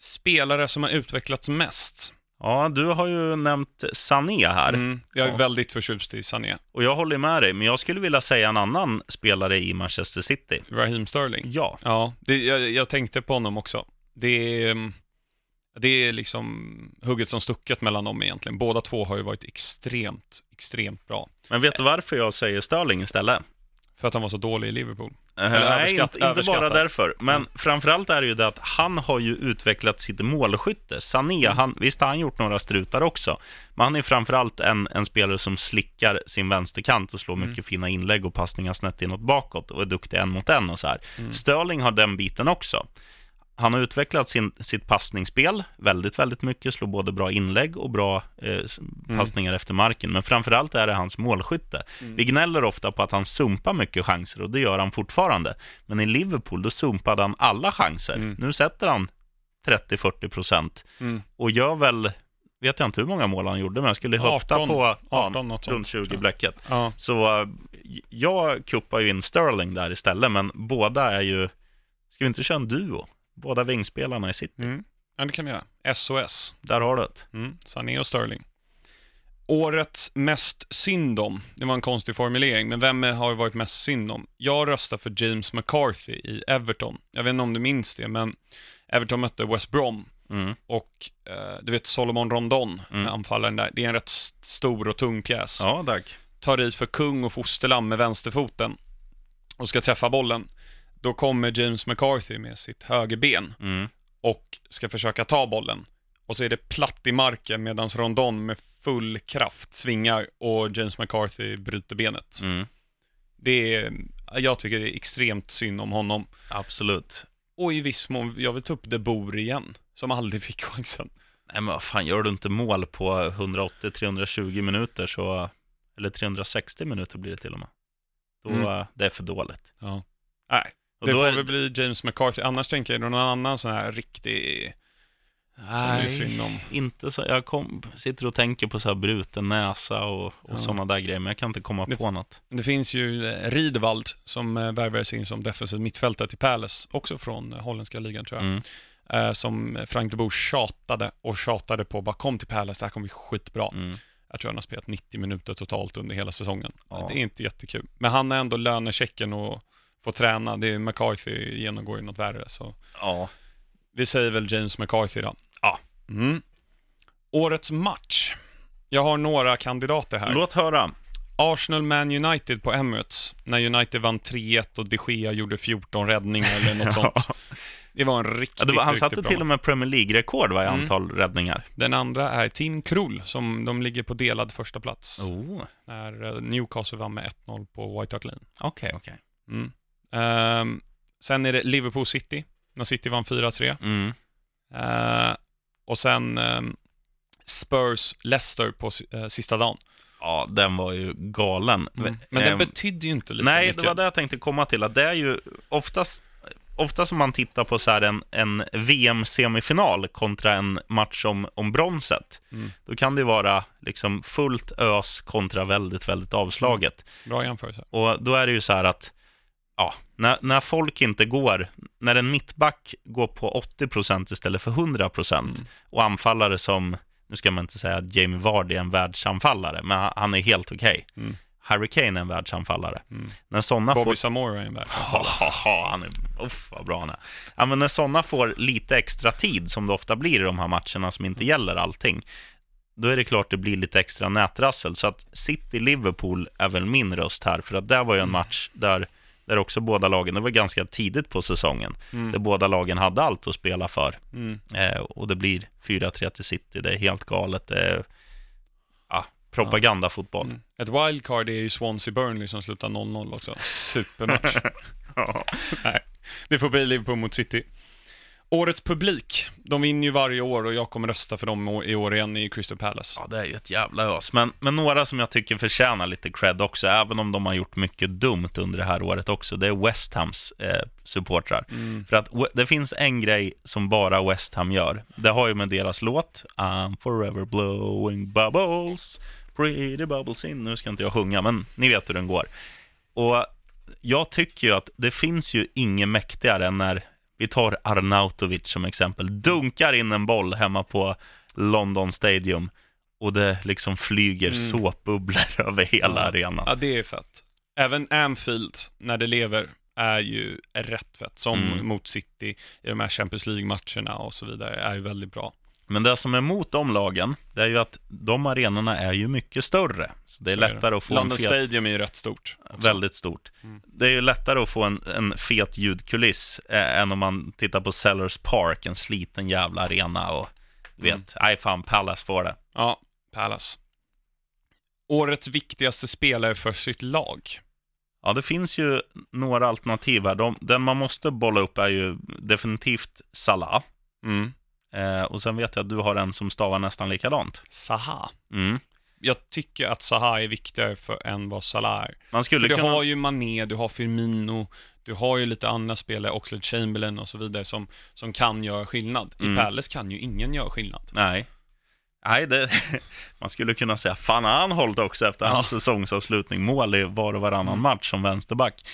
spelare som har utvecklats mest. Ja, du har ju nämnt Sané här. Mm, jag är Ja. väldigt förtjust i Sané. Och jag håller med dig, men jag skulle vilja säga en annan spelare i Manchester City. Raheem Sterling. Ja, Ja, det, jag, jag tänkte på honom också. Det är, mm, det är liksom hugget som stucket mellan dem egentligen. Båda två har ju varit extremt, extremt bra. men vet du varför jag säger Sterling istället? För att han var så dålig i Liverpool. Eller Nej, inte, inte bara därför. Men Mm. framförallt är det ju det att han har ju utvecklat sitt målskytte. Sané, Mm. han, visst har han gjort några strutar också. Men han är framförallt en, en spelare som slickar sin vänsterkant och slår Mm. mycket fina inlägg och passningar snett inåt bakåt och är duktig en mot en och så här. Mm. Sterling har den biten också. Han har utvecklat sin, sitt passningsspel väldigt, väldigt mycket, slår både bra inlägg och bra eh, Mm. passningar efter marken. Men framförallt är det hans målskytte. Vi gnäller ofta på att han sumpar mycket chanser och det gör han fortfarande. Men i Liverpool, då sumpade han alla chanser. Mm. Nu sätter han 30-40 procent Mm. och gör väl, vet jag inte hur många mål han gjorde, men jag skulle höfta 18, på 18 något runt sånt. 20 bläcket. Ja. Så eh, jag kuppar ju in Sterling där istället, men båda är ju... Ska vi inte köra en duo? Båda vingspelarna i City. Mm. ja, det kan vi göra. SOS. Där har du det. Mm. Sané och Sterling. Årets mest synd om. Det var en konstig formulering, men vem har varit mest synd om? Jag röstar för James McCarthy i Everton. Jag vet inte om du minns det, men Everton mötte West Brom Mm. och eh, du vet Solomon Rondon, Mm. anfallaren där. Det är en rätt st- stor och tung pjäs. Ja, tack. Tar i för kung och fosterland med vänsterfoten och ska träffa bollen. Då kommer James McCarthy med sitt högerben Mm. och ska försöka ta bollen. Och så är det platt i marken medan Rondon med full kraft svingar och James McCarthy bryter benet. Mm. Det är, jag tycker det är extremt synd om honom. Absolut. Och i viss mån, jag vill ta upp De Boer igen, som aldrig fick chansen. Nej, men vad fan, gör du inte mål på 180-320 minuter så... Eller 360 minuter blir det till och med. Då, Mm. det är för dåligt. Ja. Nej, Och det då får är väl bli James McCarthy. Annars tänker jag någon annan sån här riktig, Nej, inte så. Jag kom, sitter och tänker på så här bruten näsa och, och Ja. sådana där grejer, men jag kan inte komma Det- på något. Det finns ju eh, Riedwald som eh, värvades in som defensiv mittfältare till Palace, också från eh, holländska ligan tror jag. Mm. eh, som Frank de Boer tjatade och tjatade på, bara kom till Palace, det här kommer bli skitbra. Mm. Jag tror han har spelat 90 minuter totalt under hela säsongen. Ja. Det är inte jättekul. Men han har ändå lönechecken och får träna. Det är McCarthy genomgår ju något värre, så Ja. vi säger väl James McCarthy då. Ja. Mm. Årets match. Jag har några kandidater här. Låt höra. Arsenal-Man United på Emirates, när United vann 3-1 och de Gea gjorde 14 räddningar eller något *laughs* sånt. Det var en riktigt, Ja, det var, han satte till och med Premier League-rekord va, i Mm. antal räddningar. Den andra är Team Krull, som de ligger på delad första plats. Oh, När eh, Newcastle vann med 1-0 på White Hart Lane. okej, okej. Mm. Ehm, sen är det Liverpool City, när City vann 4-3. Mm. Ehm, och sen ehm, Spurs Leicester på eh, sista dagen. Ja, den var ju galen. Mm. Men den Ehm, betydde ju inte lika Nej, mycket. det var det jag tänkte komma till. Att det är ju oftast, ofta som man tittar på så en, en VM-semifinal kontra en match om, om bronset. Mm. Då kan det vara liksom fullt ös kontra väldigt, väldigt avslaget. Bra jämförelse. Och då är det ju så här att, ja, när, när folk inte går, när en mittback går på 80% istället för 100% Mm. och anfallare som, nu ska man inte säga att Jamie Vardy är en världsanfallare, men han- är helt okej. Mm. Harry Kane är en världsanfallare. Mm. När sådana Bobby får... Samora är en värld. *laughs* Ja, han är... Uff, vad bra han är. Ja, men när sådana får lite extra tid, som det ofta blir i de här matcherna som inte gäller allting, då är det klart det blir lite extra nätrassel. Så att City-Liverpool är väl min röst här, för att det var ju en match där, där också båda lagen, det var ganska tidigt på säsongen, där Mm. båda lagen hade allt att spela för. Mm. Eh, och det blir 4-3 till City, det är helt galet. Det är ja, propagandafotboll. Mm. Ett wildcard är ju Swansea Burnley som slutar 0-0 också. Supermatch. *laughs* Ja. Nej, det får bli Liverpool mot City. Årets publik, de vinner ju varje år och jag kommer rösta för dem i år igen i Crystal Palace. Ja, det är ju ett jävla ös. Men, men några som jag tycker förtjänar lite cred också, även om de har gjort mycket dumt under det här året också, det är West Hams eh, supportrar. Mm. För att det finns en grej som bara West Ham gör. Det har ju med deras låt, I'm forever blowing bubbles, pretty bubbles in. Nu ska inte jag sjunga, men ni vet hur den går. Och jag tycker ju att det finns ju inget mäktigare än när Vi tar Arnautovic som exempel. Dunkar in en boll hemma på London Stadium och det liksom flyger Mm. såpbubblor *laughs* över hela Ja. arenan. Ja, det är fett. Även Anfield, när det lever, är ju rätt fett. Som Mm. mot City i de här Champions League-matcherna och så vidare, är ju väldigt bra. Men det som är mot de lagen, det är ju att de arenorna är ju mycket större. Så det är Så lättare att få London en fet, Stadium är ju rätt stort. också. väldigt stort. Mm. Det är ju lättare att få en, en fet ljudkuliss eh, än om man tittar på Sellers Park, en sliten jävla arena och vet, Mm. nej fan, Palace får det. Ja, Palace. Årets viktigaste spelare för sitt lag. Ja, det finns ju några alternativ här. De, den man måste bolla upp är ju definitivt Salah. Mm. Eh, och sen vet jag att du har en som stavar nästan likadant. Saha. Mm. Jag tycker att Saha är viktigare för, än vad Salah är. Man För skulle du kunna... har ju Mané, du har Firmino, du har ju lite andra spelare, Oxlade Chamberlain och så vidare, som, som kan göra skillnad. I Mm. Palace kan ju ingen göra skillnad. Nej. Nej, det... *laughs* man skulle kunna säga fan han hållit också efter Ja. hans säsongsavslutning. Mål i var och varannan Mm. match som vänsterback.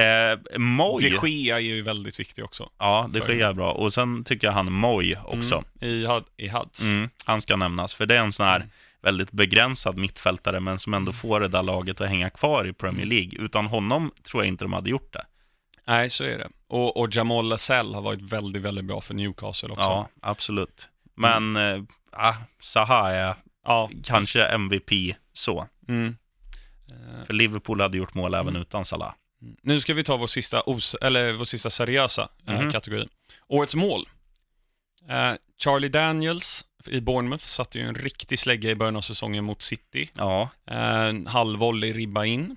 Eh, Moj. De Gea är ju väldigt viktig också. Ja, det sker bra. Och sen tycker jag han Moj också. Mm, I, Hud- I Huds. Mm, han ska nämnas, för det är en sån här Mm. väldigt begränsad mittfältare, men som ändå får det där laget att hänga kvar i Premier Mm. League. Utan honom tror jag inte de hade gjort det. Nej, så är det. Och, och Jamal Lascelles har varit väldigt, väldigt bra för Newcastle också. Ja, absolut. Men mm. äh, Zaha är ja. kanske MVP så. Mm. Eh, För Liverpool hade gjort mål även Mm. utan Salah. Nu ska vi ta vår sista, os- eller vår sista seriösa eh, Mhm. kategori. Årets mål. Eh, Charlie Daniels i Bournemouth satte ju en riktig slägga i början av säsongen mot City. Ja, Eh, halvvolley ribba in.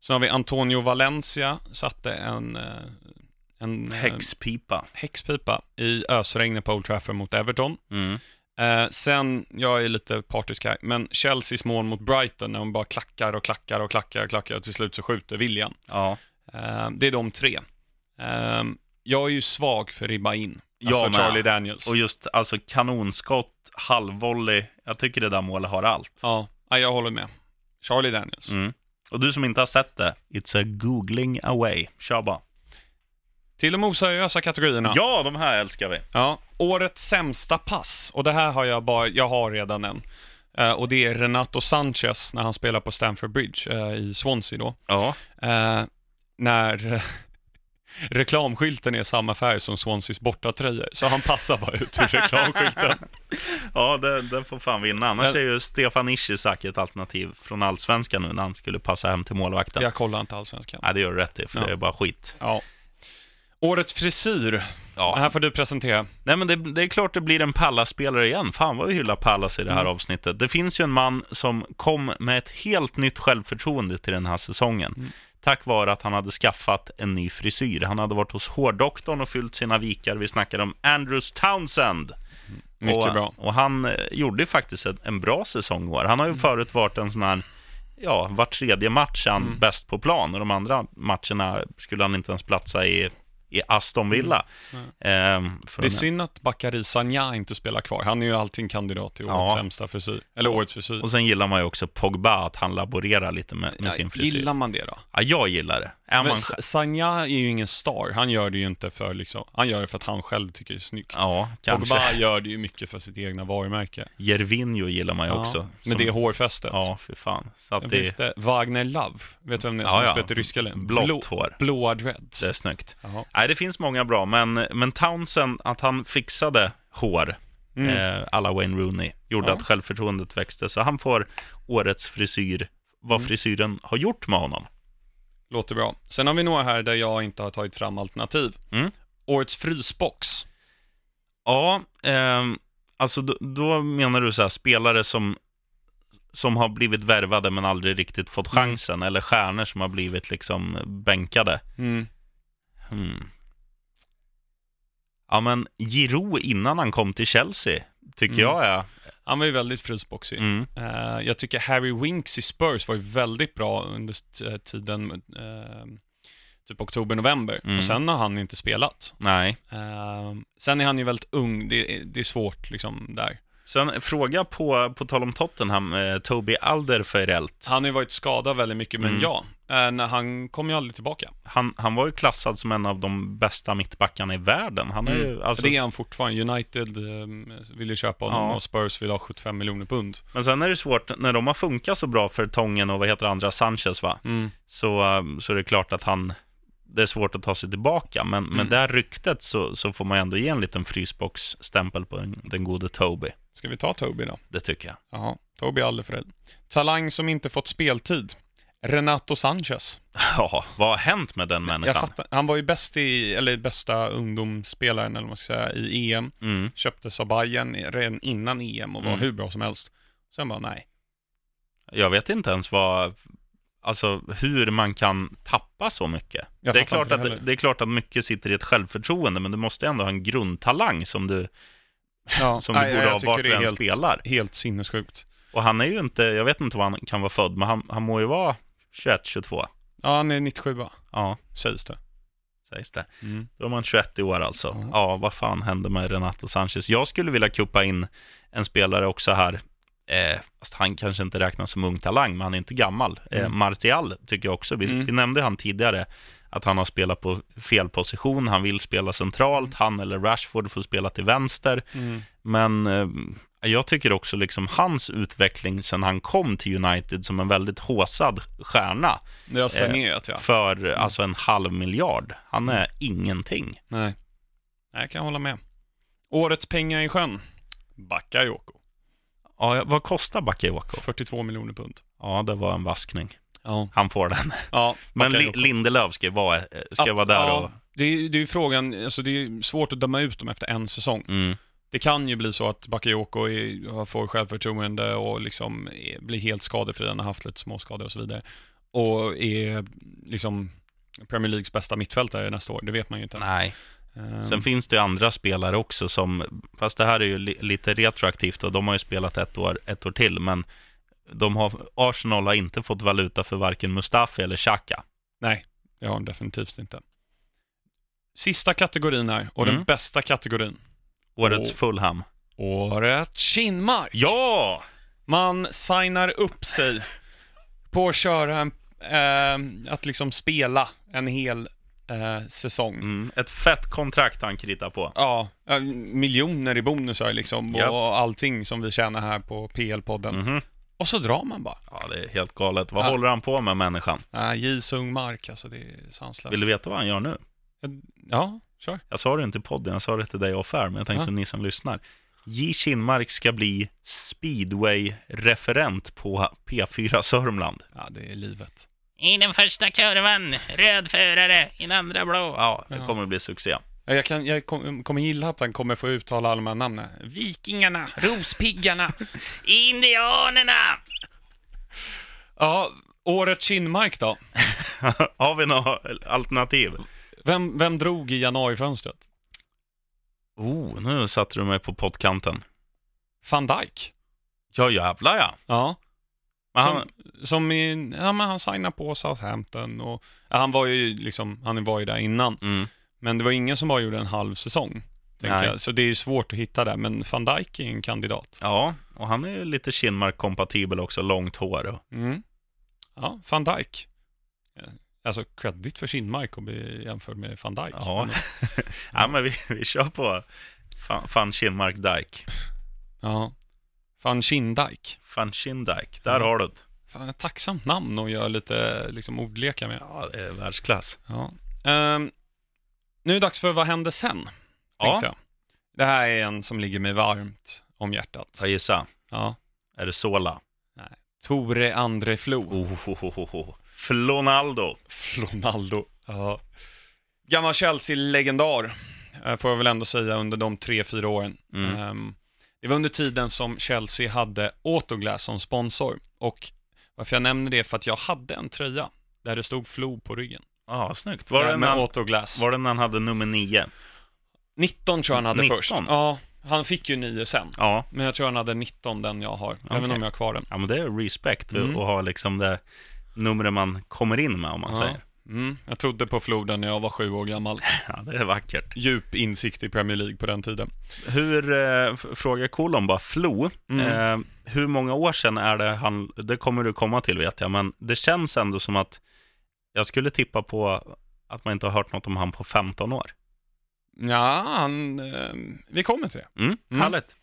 Sen har vi Antonio Valencia, satte en, eh, en eh, häxpipa. häxpipa i ösregnet på Old Trafford mot Everton. Mm. Eh, sen, jag är lite partisk här, men Chelseas mål mot Brighton när de bara klackar och klackar och klackar och klackar och till slut så skjuter William. Ja, Eh, det är de tre. Eh, jag är ju svag för ribba in. Jag Alltså med. Charlie Daniels. och just alltså kanonskott, halvvolley. Jag tycker det där målet har allt. Ja, ja, jag håller med. Charlie Daniels. Mm. Och du som inte har sett det, it's a googling away. Kör bara. Till de oseriösa kategorierna. Ja, de här älskar vi. Ja, årets sämsta pass. Och det här har jag bara, jag har redan en. Eh, och det är Renato Sanchez när han spelar på Stamford Bridge eh, i Swansea då. Ja, Eh, när *laughs* reklamskylten är samma färg som Swanseas bortatröjor. Så han passar bara ut ur reklamskylten. *laughs* ja det, det får fan vinna. Annars Men- är ju Stefan Ishizak ett alternativ från allsvenskan nu när han skulle passa hem till målvakten. Jag kollar inte allsvenskan. Nej, det gör du rätt i, för Ja. det är bara skit. Ja. Årets frisyr. Ja. här får du presentera. Nej, men det, det är klart det blir en Pallas-spelare igen. Fan vad vi hyllar Pallas i det här Mm. avsnittet. Det finns ju en man som kom med ett helt nytt självförtroende till den här säsongen. Mm. Tack vare att han hade skaffat en ny frisyr. Han hade varit hos hårdoktorn och fyllt sina vikar. Vi snackar om Andrews Townsend. Mycket och, bra. Och han eh, gjorde faktiskt en, en bra säsong i år. Han har ju Mm. förut varit en sån här, ja, var tredje match är han Mm. bäst på plan. Och de andra matcherna skulle han inte ens platsa i, i Aston Villa. Mm. Ehm, Det är synd att Bakary Sagna inte spelar kvar. Han är ju alltid en kandidat till årets Ja. sämsta frisyr. Eller årets frisyr. Och sen gillar man ju också Pogba, att han laborerar lite med, med sin Ja, frisyr. Gillar man det då? Ja, jag gillar det. Är Men man. Sagna är ju ingen star. Han gör det ju inte för liksom, han gör det för att han själv tycker det är snyggt. Ja, kanske. Pogba gör det ju mycket för sitt egna varumärke. Jervinho gillar man ju Ja, också. Som- det hårfästet. Ja, för fan. Så att det, det Wagner Love. Vet du vem det är som Ja, ja. spelat i ryska ligan? Blått Blå, hår. blåa dreads. det är snyggt. Jaha. Nej, det finns många bra, men, men Townsend, att han fixade hår, Mm. eh, alla Wayne Rooney, gjorde Ja. att självförtroendet växte. Så han får årets frisyr, vad Mm. frisyren har gjort med honom. Låter bra. Sen har vi några här där jag inte har tagit fram alternativ. Mm. Årets frysbox. Ja, ehm, alltså då, då menar du så här, spelare som, som har blivit värvade men aldrig riktigt fått Mm. chansen, eller stjärnor som har blivit liksom bänkade. Mm. Hmm. Ja, men Giroud innan han kom till Chelsea, tycker Mm. jag är... Han var ju väldigt frysboxig. Mm. Eh, jag tycker Harry Winks i Spurs var ju väldigt bra under eh, tiden, eh, typ oktober-november. Mm. Och sen har han inte spelat. Nej, Eh, sen är han ju väldigt ung, det, det är svårt liksom där. Sen fråga på, på tal om Tottenham, eh, Toby Alderweireld. Han har ju varit skadad väldigt mycket, men Mm. ja, eh, när han kom ju aldrig tillbaka. Han, han var ju klassad som en av de bästa mittbackarna i världen. Han är ju, alltså, det är han fortfarande. United eh, vill ju köpa honom Ja. och Spurs vill ha 75 miljoner pund. Men sen är det svårt, när de har funkat så bra för Tången och vad heter andra, Sanchez va? Mm. Så, eh, så är det klart att han, det är svårt att ta sig tillbaka. Men Mm. med det här ryktet så, så får man ändå ge en liten frysbox-stämpel på den, den gode Toby. Ska vi ta Toby då? Det tycker jag. Jaha, Toby Alderweireld. Talang som inte fått speltid. Renato Sanchez. Ja, vad har hänt med den människan? fattar, han var ju bäst i, eller bästa ungdomsspelaren, eller vad man ska säga, i EM. Mm. Köptes av Bayern redan innan EM och var Mm. hur bra som helst. Sen bara, nej. Jag vet inte ens vad, alltså hur man kan tappa så mycket. Jag Det är, klart att, det är klart att mycket sitter i ett självförtroende, men du måste ändå ha en grundtalang som du, Ja, *laughs* som du nej, borde jag ha vart du än helt, spelar. Helt sinnessjukt. Och han är ju inte, jag vet inte vad han kan vara född, men han, han må ju vara 21, 22. Ja, han är 97 Ja, sägs det. sägs det. Mm. Då är man 21 i år alltså. Ja. Ja, vad fan hände med Renato Sanchez? Jag skulle vilja kuppa in en spelare också här. Eh, fast han kanske inte räknas som ung talang, men han är inte gammal. Eh, Mm. Martial tycker jag också. Vi, Mm. vi nämnde han tidigare, att han har spelat på fel position. Han vill spela centralt. Han eller Rashford får spela till vänster. Mm. Men eh, jag tycker också liksom hans utveckling sen han kom till United som en väldigt håsad stjärna Det har stagnerat, ja. för alltså en halv miljard. Han är ingenting. Nej. Nej, jag kan hålla med. Årets pengar i sjön. Bakayoko. Ja, vad kostar Bakayoko? 42 miljoner pund. Ja, det var en vaskning. Ja. Han får den. ja *laughs* Men Li- Bakayoko. Lindelöf ska, vara, ska vara där och... Det är, det är ju frågan, alltså det är svårt att döma ut dem efter en säsong. Mm, Det kan ju bli så att Bakayoko är, får självförtroende och liksom är, blir helt skadefri, han har haft lite småskador och så vidare. Och är liksom Premier Leagues bästa mittfältare nästa år, det vet man ju inte. nej. Ehm, Sen finns det ju andra spelare också som, fast det här är ju li, lite retroaktivt och de har ju spelat ett år, ett år till, men de har, Arsenal har inte fått valuta för varken Mustafi eller Xhaka. Nej, det har de definitivt inte. Sista kategorin här, och den Mm. bästa kategorin. Årets Och- Fulham. Året Kinmark. Ja! Man signar upp sig på att köra en, eh, att liksom spela en hel eh, säsong. Mm, ett fett kontrakt han kritar på. Ja, eh, miljoner i bonusar liksom och allting som vi tjänar här på PL-podden. Mhm. Och så drar man bara. Ja, det är helt galet. Vad Ja. håller han på med, människan? Nej, J. Sungmark, alltså det är sanslöst. Vill du veta vad han gör nu? Ja, kör. Jag sa det inte i podden, jag sa det till dig off air, men jag tänkte Ja. ni som lyssnar. J. Kinmark ska bli speedway-referent på P4 Sörmland. Ja, det är livet. I den första kurvan, röd förare, i den andra blå. Ja, det Ja. kommer att bli succé. Ja, Jag, kan, jag kom, kommer gilla att han kommer få uttala alla de här namnen. Vikingarna, Rospiggarna. *laughs* Indianerna! ja, året Kinmark då? *laughs* Har vi några alternativ? Vem, vem drog i januarifönstret? Oh, nu satte du mig på pottkanten. Van Dijk. Ja, jävlar ja. Ja. Men Som, han, som i, ja men han signade på Southampton och, ja, han var ju liksom, han var ju där innan. mm, Men det var ingen som bara gjorde en halv säsong. Så det är ju svårt att hitta där, men van Dijk är en kandidat. ja, och han är ju lite Kinmark-kompatibel också, långt hår. Och, Mm. Ja, van Dijk. Eh, Alltså credit för Kinmark om vi jämför med van Dijk. ja. Men, *laughs* ja, men vi, vi kör på fan Kinmark Dijk. ja. Van Kindijk. Fan Kindijk, där Ja. har du det. Fan, ett tacksamt namn att göra lite liksom, ordlekar med. Ja, det är världsklass. Ja. Ehm, nu är det dags för Vad hände sen? Ja. Jag. Det här är en som ligger mig varmt om hjärtat. Jag gissar. Ja. Är det Sola? Tore Andre Flo. Oh, oh, oh, oh. Flonaldo. Ronaldo. Ja. Gammal Chelsea-legendar, eh, får jag väl ändå säga, under de tre, fyra åren. Mm. Ehm, det var under tiden som Chelsea hade Autoglass som sponsor. Och varför jag nämner det är för att jag hade en tröja där det stod Flo på ryggen. Ja, snyggt. Var det, med han, Autoglass. var det när han hade nummer nio? 19 tror jag han hade 19? först. Ja, han fick ju 9 sen. Ja. Men jag tror han hade 19, den jag har. Jag vet inte Okej. om jag har kvar den. ja, men det är respect Mm. att ha liksom det numret man kommer in med, om man Ja. säger. Mm, jag trodde på floden när jag var sju år gammal. *laughs* Ja, det är vackert. Djup insikt i Premier League på den tiden. Hur, eh, f- frågar Kolon bara, Flo, Mm. eh, hur många år sedan är det han, det kommer du komma till vet jag, men det känns ändå som att jag skulle tippa på att man inte har hört något om han på 15 år. Ja, han, eh, vi kommer till det. Mm, Mm. Härligt.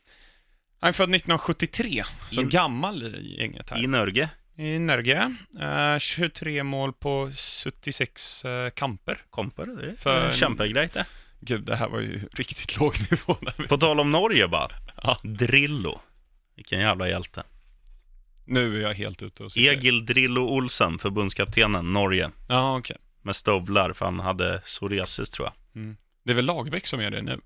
Han är född 1973, så In- gammal i gänget här. I Norge. I Norge. Eh, 23 mål på 76 eh, kamper. Komper, det är För- en kämpegrej det. Gud, det här var ju riktigt *laughs* låg nivå. På tal om Norge bara. Ja. Drillo. Vilken jävla hjälte. Nu är jag helt ute och cyklar. Egil Drillo Olsen, förbundskaptenen, Norge. Ja, okej. Med stövlar, för han hade psoriasis tror jag. Det är väl Lagerbäck som är det nu?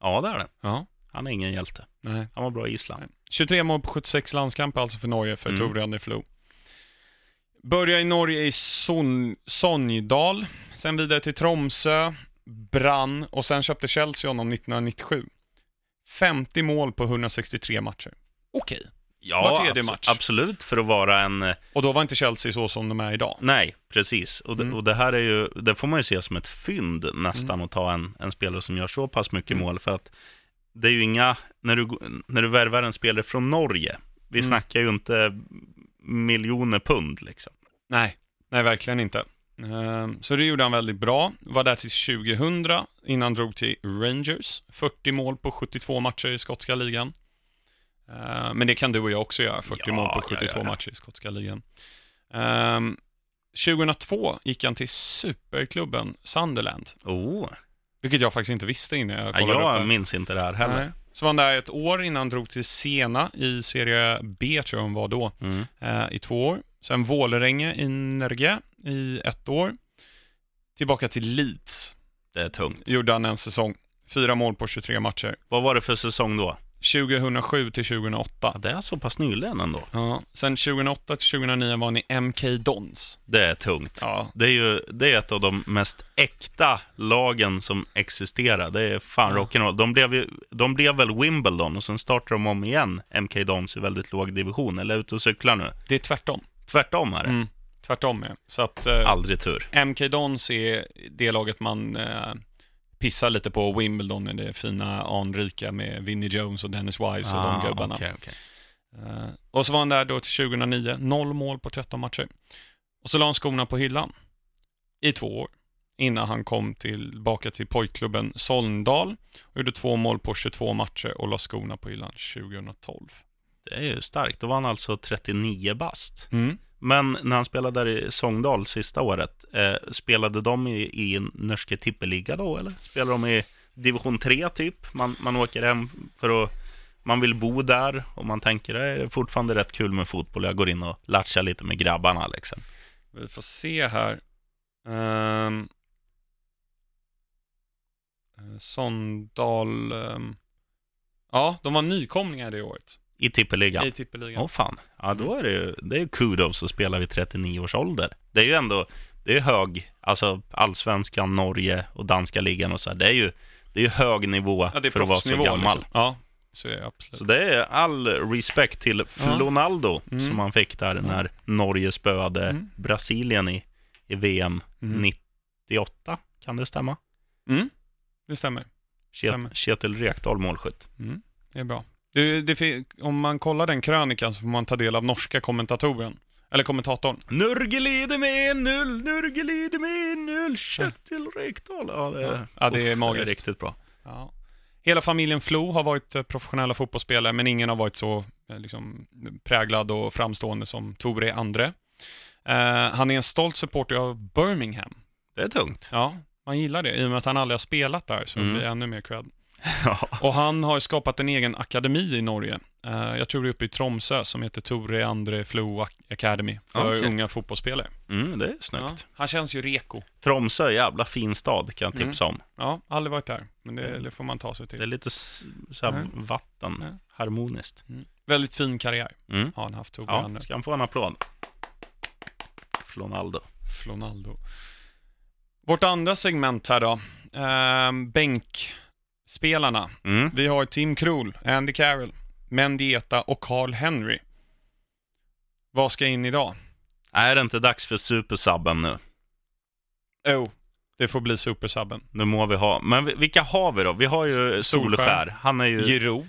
Ja, det är det. Ja. Han är ingen hjälte. Nej. Han var bra i Island. 23 mål på 76 landskamper alltså för Norge, för Mm. André Flo. Börjar i Norge i Son Sonjdal, sen vidare till Tromsö, Brann och sen köpte Chelsea honom 1997. 50 mål på 163 matcher. Okej. Ja, Var tredje abso- match. absolut för att vara en... eh, Och då var inte Chelsea så som de är idag. Nej, precis. Och det, Mm. och det här är ju, det får man ju se som ett fynd nästan att ta en, en spelare som gör så pass mycket Mm. mål. För att det är ju inga, när du, när du värvar en spelare från Norge, vi Mm. snackar ju inte miljoner pund liksom. Nej, nej verkligen inte. Ehm, Så det gjorde han väldigt bra. Var där till 2000 innan drog till Rangers. 40 mål på 72 matcher i skotska ligan. Ehm, Men det kan du och jag också göra, 40 Ja, mål på ja, 72 ja, ja. matcher i skotska ligan. Ehm, 2002 gick han till superklubben Sunderland, Oh, vilket jag faktiskt inte visste innan jag ja, kollade upp jag det. minns inte det här heller. Nej. Så var han där ett år innan han drog till Siena i Serie B, tror jag hon var då Mm. eh, i två år. Sen Vålerenga i Norge i ett år. Tillbaka till Leeds. Det är tungt. Gjorde han en säsong. Fyra mål på 23 matcher. Vad var det för säsong då? 2007 till 2008. Ja, det är så pass nyligen ändå. Ja. Sen 2008 till 2009 var han i MK Dons. Det är tungt. Ja. Det är ju det är ett av de mest äkta lagen som existerar. Det är fan Ja. rock'n'roll. De blev, ju, de blev väl Wimbledon och sen startade de om igen MK Dons i väldigt låg division. Eller ute och cyklar nu. Det är tvärtom. Tvärtom är det. Mm. Tvärtom är Så att eh, Aldrig tur. MK Dons är det laget man eh, pissar lite på. Wimbledon det fina anrika med Vinnie Jones och Dennis Wise och de gubbarna. Ah, okej, okej. Eh, och så var han där då till 2009, noll mål på 13 matcher. Och så la han skorna på hyllan i två år innan han kom tillbaka till pojkklubben Solndal och gjorde två mål på 22 matcher och la skorna på hyllan 2012. Det är ju starkt. Då var han alltså 39 bast. Mm. Men när han spelade där i Sångdal sista året, eh, spelade de i, i norske tippeliga då eller? Spelade de i division 3 typ? Man, man åker hem för att man vill bo där och man tänker det är fortfarande rätt kul med fotboll. Jag går in och latchar lite med grabbarna liksom. Vi får se här. Ehm, eh, um, Sondal... Um, ehm, ja, de var nykomlingar det året i tippeligan. i tippeligan. Åh fan. Ja, då är det ju det är kudos att spela vid 39 års ålder. Det är ju ändå, det är hög, alltså allsvenskan, Norge och danska ligan och så här. Det är ju, det är ju hög nivå Ja, för att vara så gammal. liksom. Ja, så är det absolut. Så det är all respekt till Flonaldo Mm. som han fick där Ja. när Norge spöade Mm. Brasilien i, i VM Mm. 98. Kan det stämma? Mm, det stämmer. Stämmer. Ket, Kjetil Rekdal målskytt. Mm, det är bra. Det, det, om man kollar den krönikan så får man ta del av norska kommentatoren. Eller kommentatorn. Nurgelide med null, Nurgelide med null, Kjetil Rekdal. Ja, det, Ja. Ja, det är magiskt. riktigt bra. Ja. Hela familjen Flo har varit eh, professionella fotbollsspelare, men ingen har varit så eh, liksom, präglad och framstående som Tore Andre. Eh, han är en stolt supporter av Birmingham. Det är tungt. Ja, man gillar det. I och med att han aldrig har spelat där så Mm. det blir ännu mer cred. *laughs* Ja. Och han har skapat en egen akademi i Norge. Eh, jag tror det är uppe i Tromsö som heter Tore Andre Flo Ac- Academy för Okej. unga fotbollsspelare. Mm, det är Ja, snyggt. han känns ju reko. Tromsö, jävla fin stad kan jag Mm. tipsa om. Ja, aldrig varit där, men det, det får man ta sig Det är till. lite så här Mm. vatten, Ja. harmoniskt. Väldigt fin karriär Mm. har han haft, Tore Ja, Andre. ska han få en applåd? Flonaldo. Flonaldo. Vårt andra segment här då. Ehm, bänkspelarna. Mm. Vi har Tim Krul, Andy Carroll, Mendieta och Carl Henry. Vad ska in idag? Är det inte dags för supersubben nu? Jo, det får bli supersubben. Det må vi ha. Men vi- vilka har vi då? Vi har ju Solskär. Solskär. Han är ju... Giro.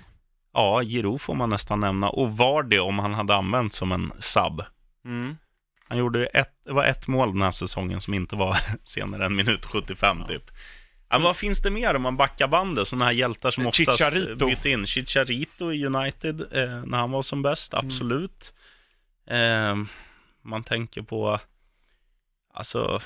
Ja, Giroud får man nästan nämna. Och var det om han hade använt som en sub. Mm. Han gjorde ju ett, det var ett mål den här säsongen som inte var *laughs* senare än minut 75 Ja. typ. Ja, vad finns det mer om man backar bandet? Sådana här hjältar som oftast Chicharito. byter in. Chicharito i United eh, när han var som bäst, Mm. absolut. Eh, man tänker på, alltså,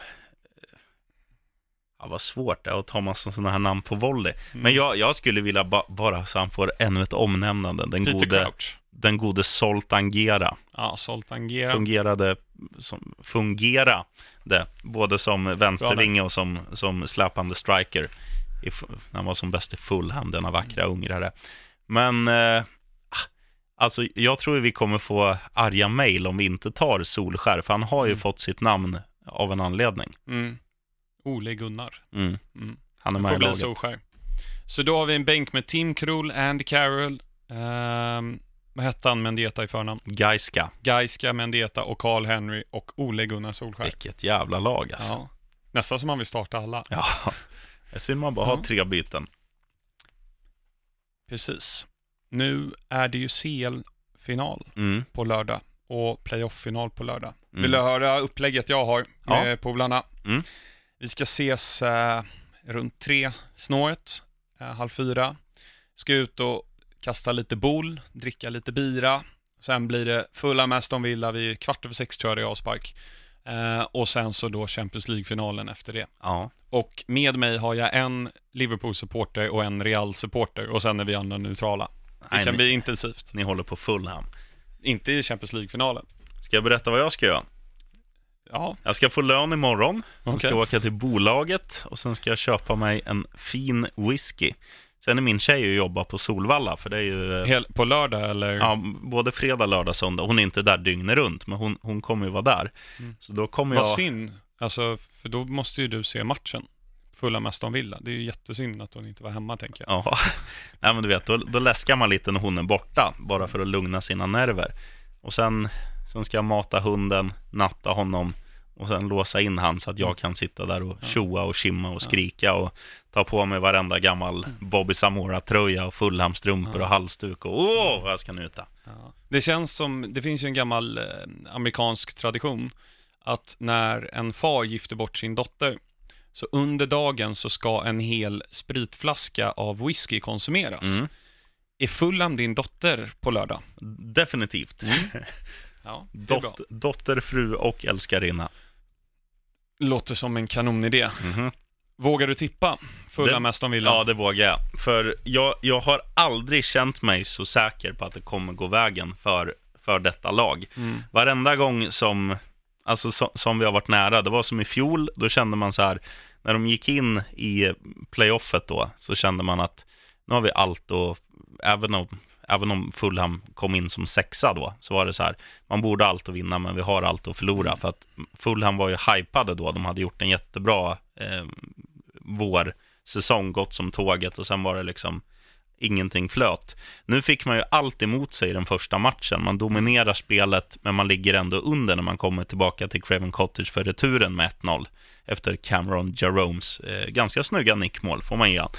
ja, vad svårt det är att ta massa sådana här namn på volley. Mm. Men jag, jag skulle vilja ba, bara så han får ännu ett omnämnande. Den Peter gode, Crouch. den gode Zoltan Gera Ja, Zoltan Gera. fungerade som, fungerade både som vänstervinge och som, som släpande striker. I, när han var som bäst i Fulham, denna vackra ungrare. Men eh, alltså, jag tror vi kommer få arga mejl om vi inte tar Solskär, för han har ju Mm. fått sitt namn av en anledning. Mm. Ole Gunnar. Mm. Mm. Han är med får bli laget. Solskär. Så då har vi en bänk med Tim Krul, Andy Carroll, ehm, vad hette han Mendieta i förnamn? Gaiska, Gaiska, Mendieta och Carl Henry och Ole Gunnar Solskär. vilket jävla lag alltså. Ja. Nästan som man vill starta alla. Ja, *laughs* är synd man bara Ja. har tre byten. Precis. Nu är det ju CL-final Mm. på lördag och playoff-final på lördag. Mm. Vill du höra upplägget jag har med Ja. polarna? Mm. Vi ska ses eh, runt tre snåret, eh, halv fyra. Ska ut och kasta lite boll, dricka lite bira. Sen blir det fulla med Aston Villa vid kvart över sex tror jag det är avspark. Eh, och sen så då Champions League-finalen efter det. Ja, Och med mig har jag en Liverpool-supporter och en Real-supporter och sen är vi andra neutrala. Det Nej, kan ni- bli intensivt. ni håller på Fulham. Inte i Champions League-finalen. Ska jag berätta vad jag ska göra? Ja, Jag ska få lön imorgon. Jag okej. ska åka till bolaget och sen ska jag köpa mig en fin whisky. Sen är min tjej och jobbar på Solvalla, för det är ju eh, Hel- på lördag eller? ja, både fredag, lördag, söndag. Hon är inte där dygnet runt, men hon, hon kommer ju vara där. Mm. Så då kommer Vad jag... synd. Alltså, för då måste ju du se matchen. Fulla Aston Villa. Det är ju jättesynd att hon inte var hemma, tänker jag. Ja, *laughs* Nej, men du vet, då, då läskar man lite när hon är borta, bara för att lugna sina nerver. Och sen, sen ska mata hunden, natta honom och sen låsa in han så att jag kan sitta där och tjoa och kimma och skrika och ta på mig varenda gammal Bobby Samora-tröja och Fulham-strumpor och halsduk och åh, vad jag ska njuta. Det känns som, det finns ju en gammal eh, amerikansk tradition att när en far gifter bort sin dotter så under dagen så ska en hel spritflaska av whisky konsumeras. Mm. Är Fulham din dotter på lördag? Definitivt. *laughs* Ja. Dot, dotter, fru och älskarinna. Låter som en kanonidé. Mhm. Vågar du tippa med Aston Villa? Ja, det vågar jag. För jag, jag har aldrig känt mig så säker på att det kommer gå vägen för, för detta lag. Mm. Varenda gång som, alltså, som, som vi har varit nära, det var som i fjol, då kände man så här, när de gick in i playoffet då, så kände man att nu har vi allt och även om, även om Fulham kom in som sexa då, så var det så här, man borde allt att vinna, men vi har allt att förlora. För att Fulham var ju hypade då, de hade gjort en jättebra eh, vårsäsong, gått som tåget och sen var det liksom ingenting flöt. Nu fick man ju allt emot sig i den första matchen. Man dominerar spelet, men man ligger ändå under när man kommer tillbaka till Craven Cottage för returen med 1-0 efter Cameron Jeromes eh, ganska snygga nickmål, får man ge han.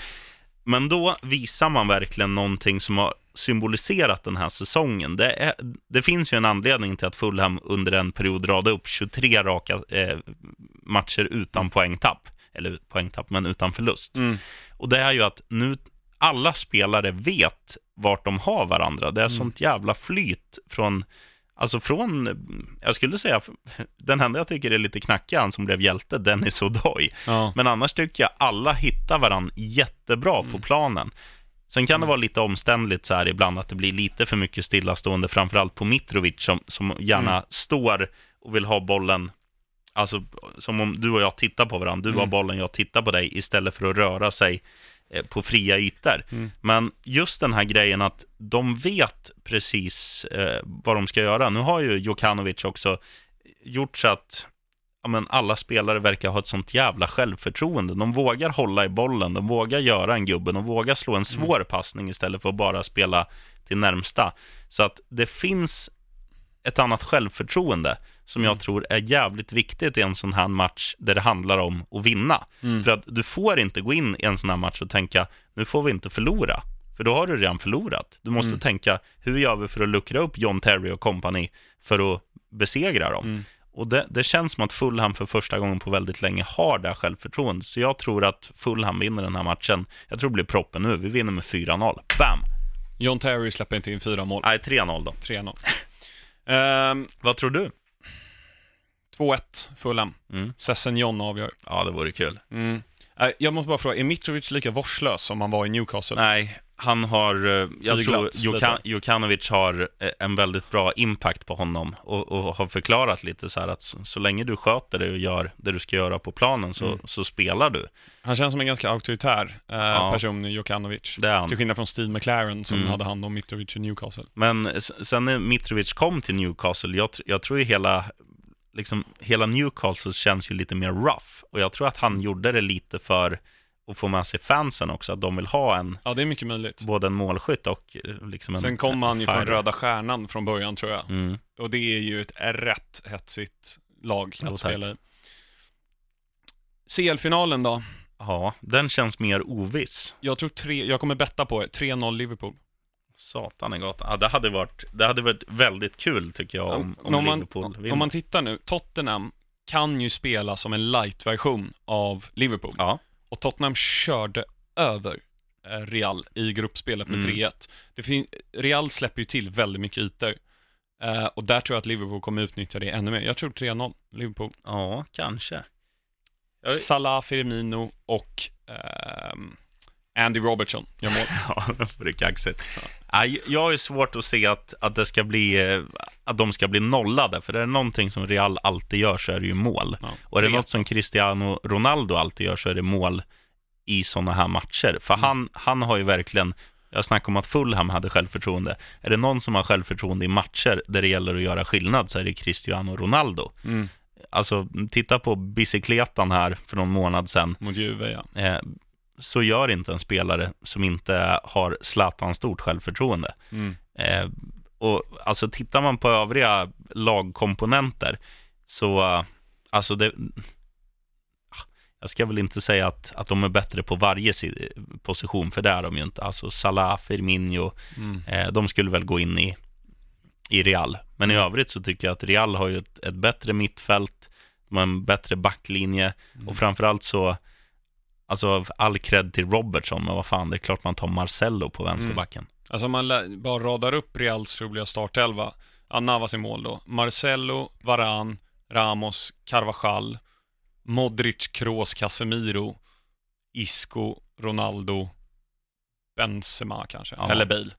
Men då visar man verkligen någonting som har symboliserat den här säsongen. Det, är, det finns ju en anledning till att Fulham under en period radade upp 23 raka eh, matcher utan poängtapp. Eller poängtapp, men utan förlust. Mm. Och det är ju att nu alla spelare vet vart de har varandra. Det är sånt jävla flyt från, alltså från, jag skulle säga, den enda jag tycker är lite knackig, han som blev hjälte, Dennis O'Doy. Ja. Men annars tycker jag alla hittar varandra jättebra på planen. Sen kan det vara lite omständligt så här ibland att det blir lite för mycket stillastående, framförallt på Mitrovic som, som gärna Mm. står och vill ha bollen, alltså som om du och jag tittar på varandra, du har Mm. bollen, jag tittar på dig, istället för att röra sig på fria ytor. Mm. Men just den här grejen att de vet precis eh, vad de ska göra. Nu har ju Jokanovic också gjort så att ja, men alla spelare verkar ha ett sånt jävla självförtroende. De vågar hålla i bollen, de vågar göra en gubbe, de vågar slå en svår passning istället för att bara spela till närmsta. Så att det finns ett annat självförtroende som jag Mm. tror är jävligt viktigt i en sån här match där det handlar om att vinna. Mm. För att du får inte gå in i en sån här match och tänka, nu får vi inte förlora. För då har du redan förlorat. Du måste Mm. tänka, hur gör vi för att luckra upp John Terry och company för att besegra dem? Mm. Och det, det känns som att Fulham för första gången på väldigt länge har det här självförtroendet. Så jag tror att Fulham vinner den här matchen. Jag tror det blir proppen nu. Vi vinner med 4-0. Bam! John Terry släpper inte in fyra mål. Nej, 3-0 då. 3-0. *laughs* Ehm, Vad tror du? 2-1 Fulham. Mm. Sessen John avgör. Ja, det vore kul. Mm. Eh, Jag måste bara fråga, är Mitrovic lika vårdslös som han var i Newcastle? Nej, han har, eh, jag tror lite. Jukan, Jukanovic har eh, en väldigt bra impact på honom och, och har förklarat lite så här att så, så länge du sköter dig och gör det du ska göra på planen så, Mm. så spelar du. Han känns som en ganska auktoritär eh, Ja. person, Jokanovic. Det är han. Till skillnad från Steve McLaren som Mm. hade hand om Mitrovic i Newcastle. Men sen när Mitrovic kom till Newcastle, jag, jag tror ju hela, liksom, hela Newcastle känns ju lite mer rough. Och jag tror att han gjorde det lite för att få med sig fansen också, att de vill ha en, Ja, det är mycket möjligt. både en målskytt och liksom en Sen kom han ju från. Röda Stjärnan från början tror jag. Mm. Och det är ju ett rätt hetsigt lag Jo, att tack. spela i. CL-finalen då? Ja, den känns mer oviss. Jag tror tre, jag kommer betta på 3-0 Liverpool. Satan i gatan. Ja, det hade varit, det hade varit väldigt kul tycker jag om, om, man, Liverpool om, vinner. om man tittar nu, Tottenham kan ju spela som en light-version av Liverpool. Ja, Och Tottenham körde över eh, Real i gruppspelet med Mm. 3-1. Det fin- Real släpper ju till väldigt mycket ytor. Eh, och där tror jag att Liverpool kommer utnyttja det ännu mer. Jag tror 3-0 Liverpool. ja kanske. Jag- Salah, Firmino och ehm, Andy Robertson gör mål. *laughs* Ja, det vore kaxigt. Nej, Jag har ju svårt att se att, att, det ska bli, eh, att de ska bli nollade, för är det någonting som Real alltid gör så är det ju mål. Ja, Och är det något som Cristiano Ronaldo alltid gör så är det mål i sådana här matcher. För Mm. han, han har ju verkligen, jag snackar om att Fulham hade självförtroende. Är det någon som har självförtroende i matcher där det gäller att göra skillnad så är det Cristiano Ronaldo. Mm, Alltså, titta på bicykletan här för någon månad sedan. mot Juve, ja. Eh, så gör inte en spelare som inte har Zlatan stort självförtroende. Mm. Eh, och alltså tittar man på övriga lagkomponenter så, alltså det, jag ska väl inte säga att, att de är bättre på varje si- position, för det är de ju inte. Alltså Salah, Firmino, Mm. eh, de skulle väl gå in i, i Real. Men i Mm. övrigt så tycker jag att Real har ju ett, ett bättre mittfält, de har en bättre backlinje Mm. och framförallt så, alltså all cred till Robertson, men vad fan, det är klart man tar Marcello på vänsterbacken. Alltså om man bara radar upp Reals troliga startelva. Navas i mål då. Marcelo, Varan, Ramos, Carvajal, Modric, Kroos, Casemiro, Isco, Ronaldo, Benzema kanske, Ja. eller Bale.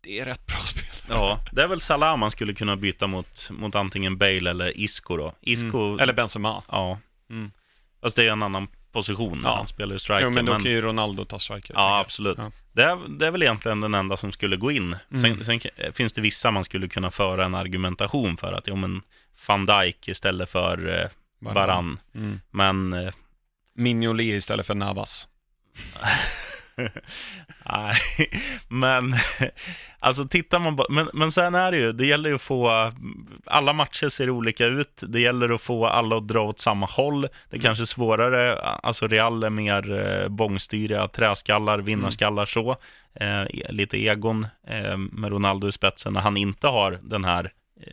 Det är rätt bra spel. Ja, det är väl Salah man skulle kunna byta mot, mot antingen Bale eller Isco då. Isco, Mm. Eller Benzema. ja. Mm. Fast det är en annan position, Ja. han spelar striker. Jo, men då men- kan ju Ronaldo ta striker. Ja, absolut. Ja. Det, är, det är väl egentligen den enda som skulle gå in. Sen, Mm. sen k- finns det vissa man skulle kunna föra en argumentation för att, ja men, van Dijk istället för eh, Varann. Mm. Men, eh, Mignolet istället för Navas. *laughs* *laughs* nej, men, alltså tittar man bara, men, men sen är det ju, det gäller ju att få, alla matcher ser olika ut, det gäller att få alla att dra åt samma håll, det är Mm. kanske svårare, alltså Real är mer eh, bångstyriga, träskallar, vinnarskallar så, eh, lite egon eh, med Ronaldo i spetsen när han inte har den här eh,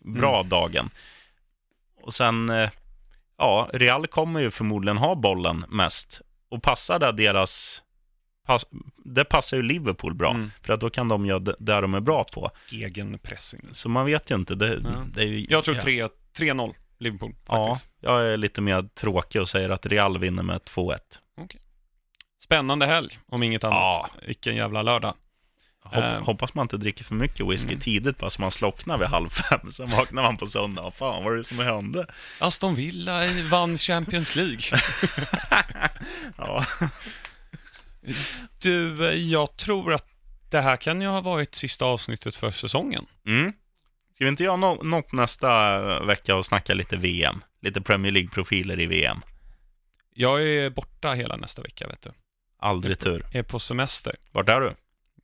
bra Mm. dagen. Och sen, eh, ja, Real kommer ju förmodligen ha bollen mest. Och passar det deras... Pass, det passar ju Liverpool bra, Mm. för att då kan de göra det de är bra på. Egen pressing. Så man vet ju inte. Det, Ja. det är ju, Jag tror ja. 3 3-0 Liverpool Ja, faktiskt. jag är lite mer tråkig och säger att Real vinner med 2-1. Spännande helg, om inget annat. Ja. Vilken jävla lördag. Hopp, Eh. Hoppas man inte dricker för mycket whisky Mm. tidigt bara så man slocknar vid halv fem. Sen vaknar man på söndag. Fan, vad var det som hände? Aston Villa vann Champions League. *laughs* Ja. *laughs* Du, eh, jag tror att det här kan ju ha varit sista avsnittet för säsongen. Mm. Ska vi inte göra nå- något nästa vecka och snacka lite VM? Lite Premier League-profiler i VM. Jag är borta hela nästa vecka, vet du. Aldrig tur. Jag är på semester. Vart är du?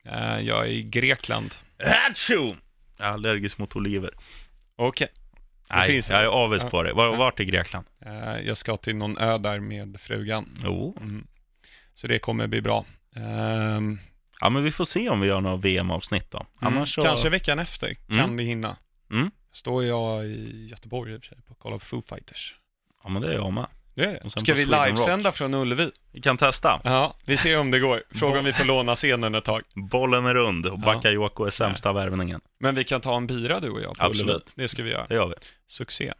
Eh, Jag är i Grekland. Hatsho! Jag är allergisk mot oliver. Okej. Nej, finns jag är avis på Ja. vart i Grekland? Eh, jag ska till någon ö där med frugan. Jo. Mm. Så det kommer bli bra. Ehm, Ja, men vi får se om vi gör något VM-avsnitt då. Annars så... Mm. Kanske veckan efter kan Mm. vi hinna. Mm. Står jag i Göteborg i och för sig på kolla på Foo Fighters. Ja, men det är jag med. Det är det. Ska vi livesända från Ullevi? Vi kan testa. Ja, vi ser om det går. Fråga om vi får låna scenen ett tag. Bollen är rund och Ja. Bakayoko är sämsta värvningen. Men vi kan ta en bira du och jag på Absolut. Ullevi. Det ska vi göra. Det gör vi. Succé.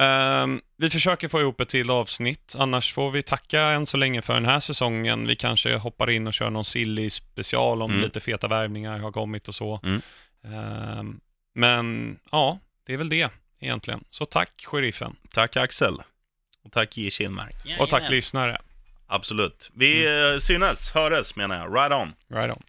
Ehm, vi försöker få ihop ett till avsnitt, annars får vi tacka än så länge för den här säsongen. Vi kanske hoppar in och kör någon silly special om Mm. lite feta värvningar har kommit och så. Mm. Ehm, men ja, det är väl det egentligen. Så tack sheriffen Tack Axel. Och tack J. Kinmark. och tack lyssnare. Absolut. Vi mm. synes, höres menar jag. Right on. Right on.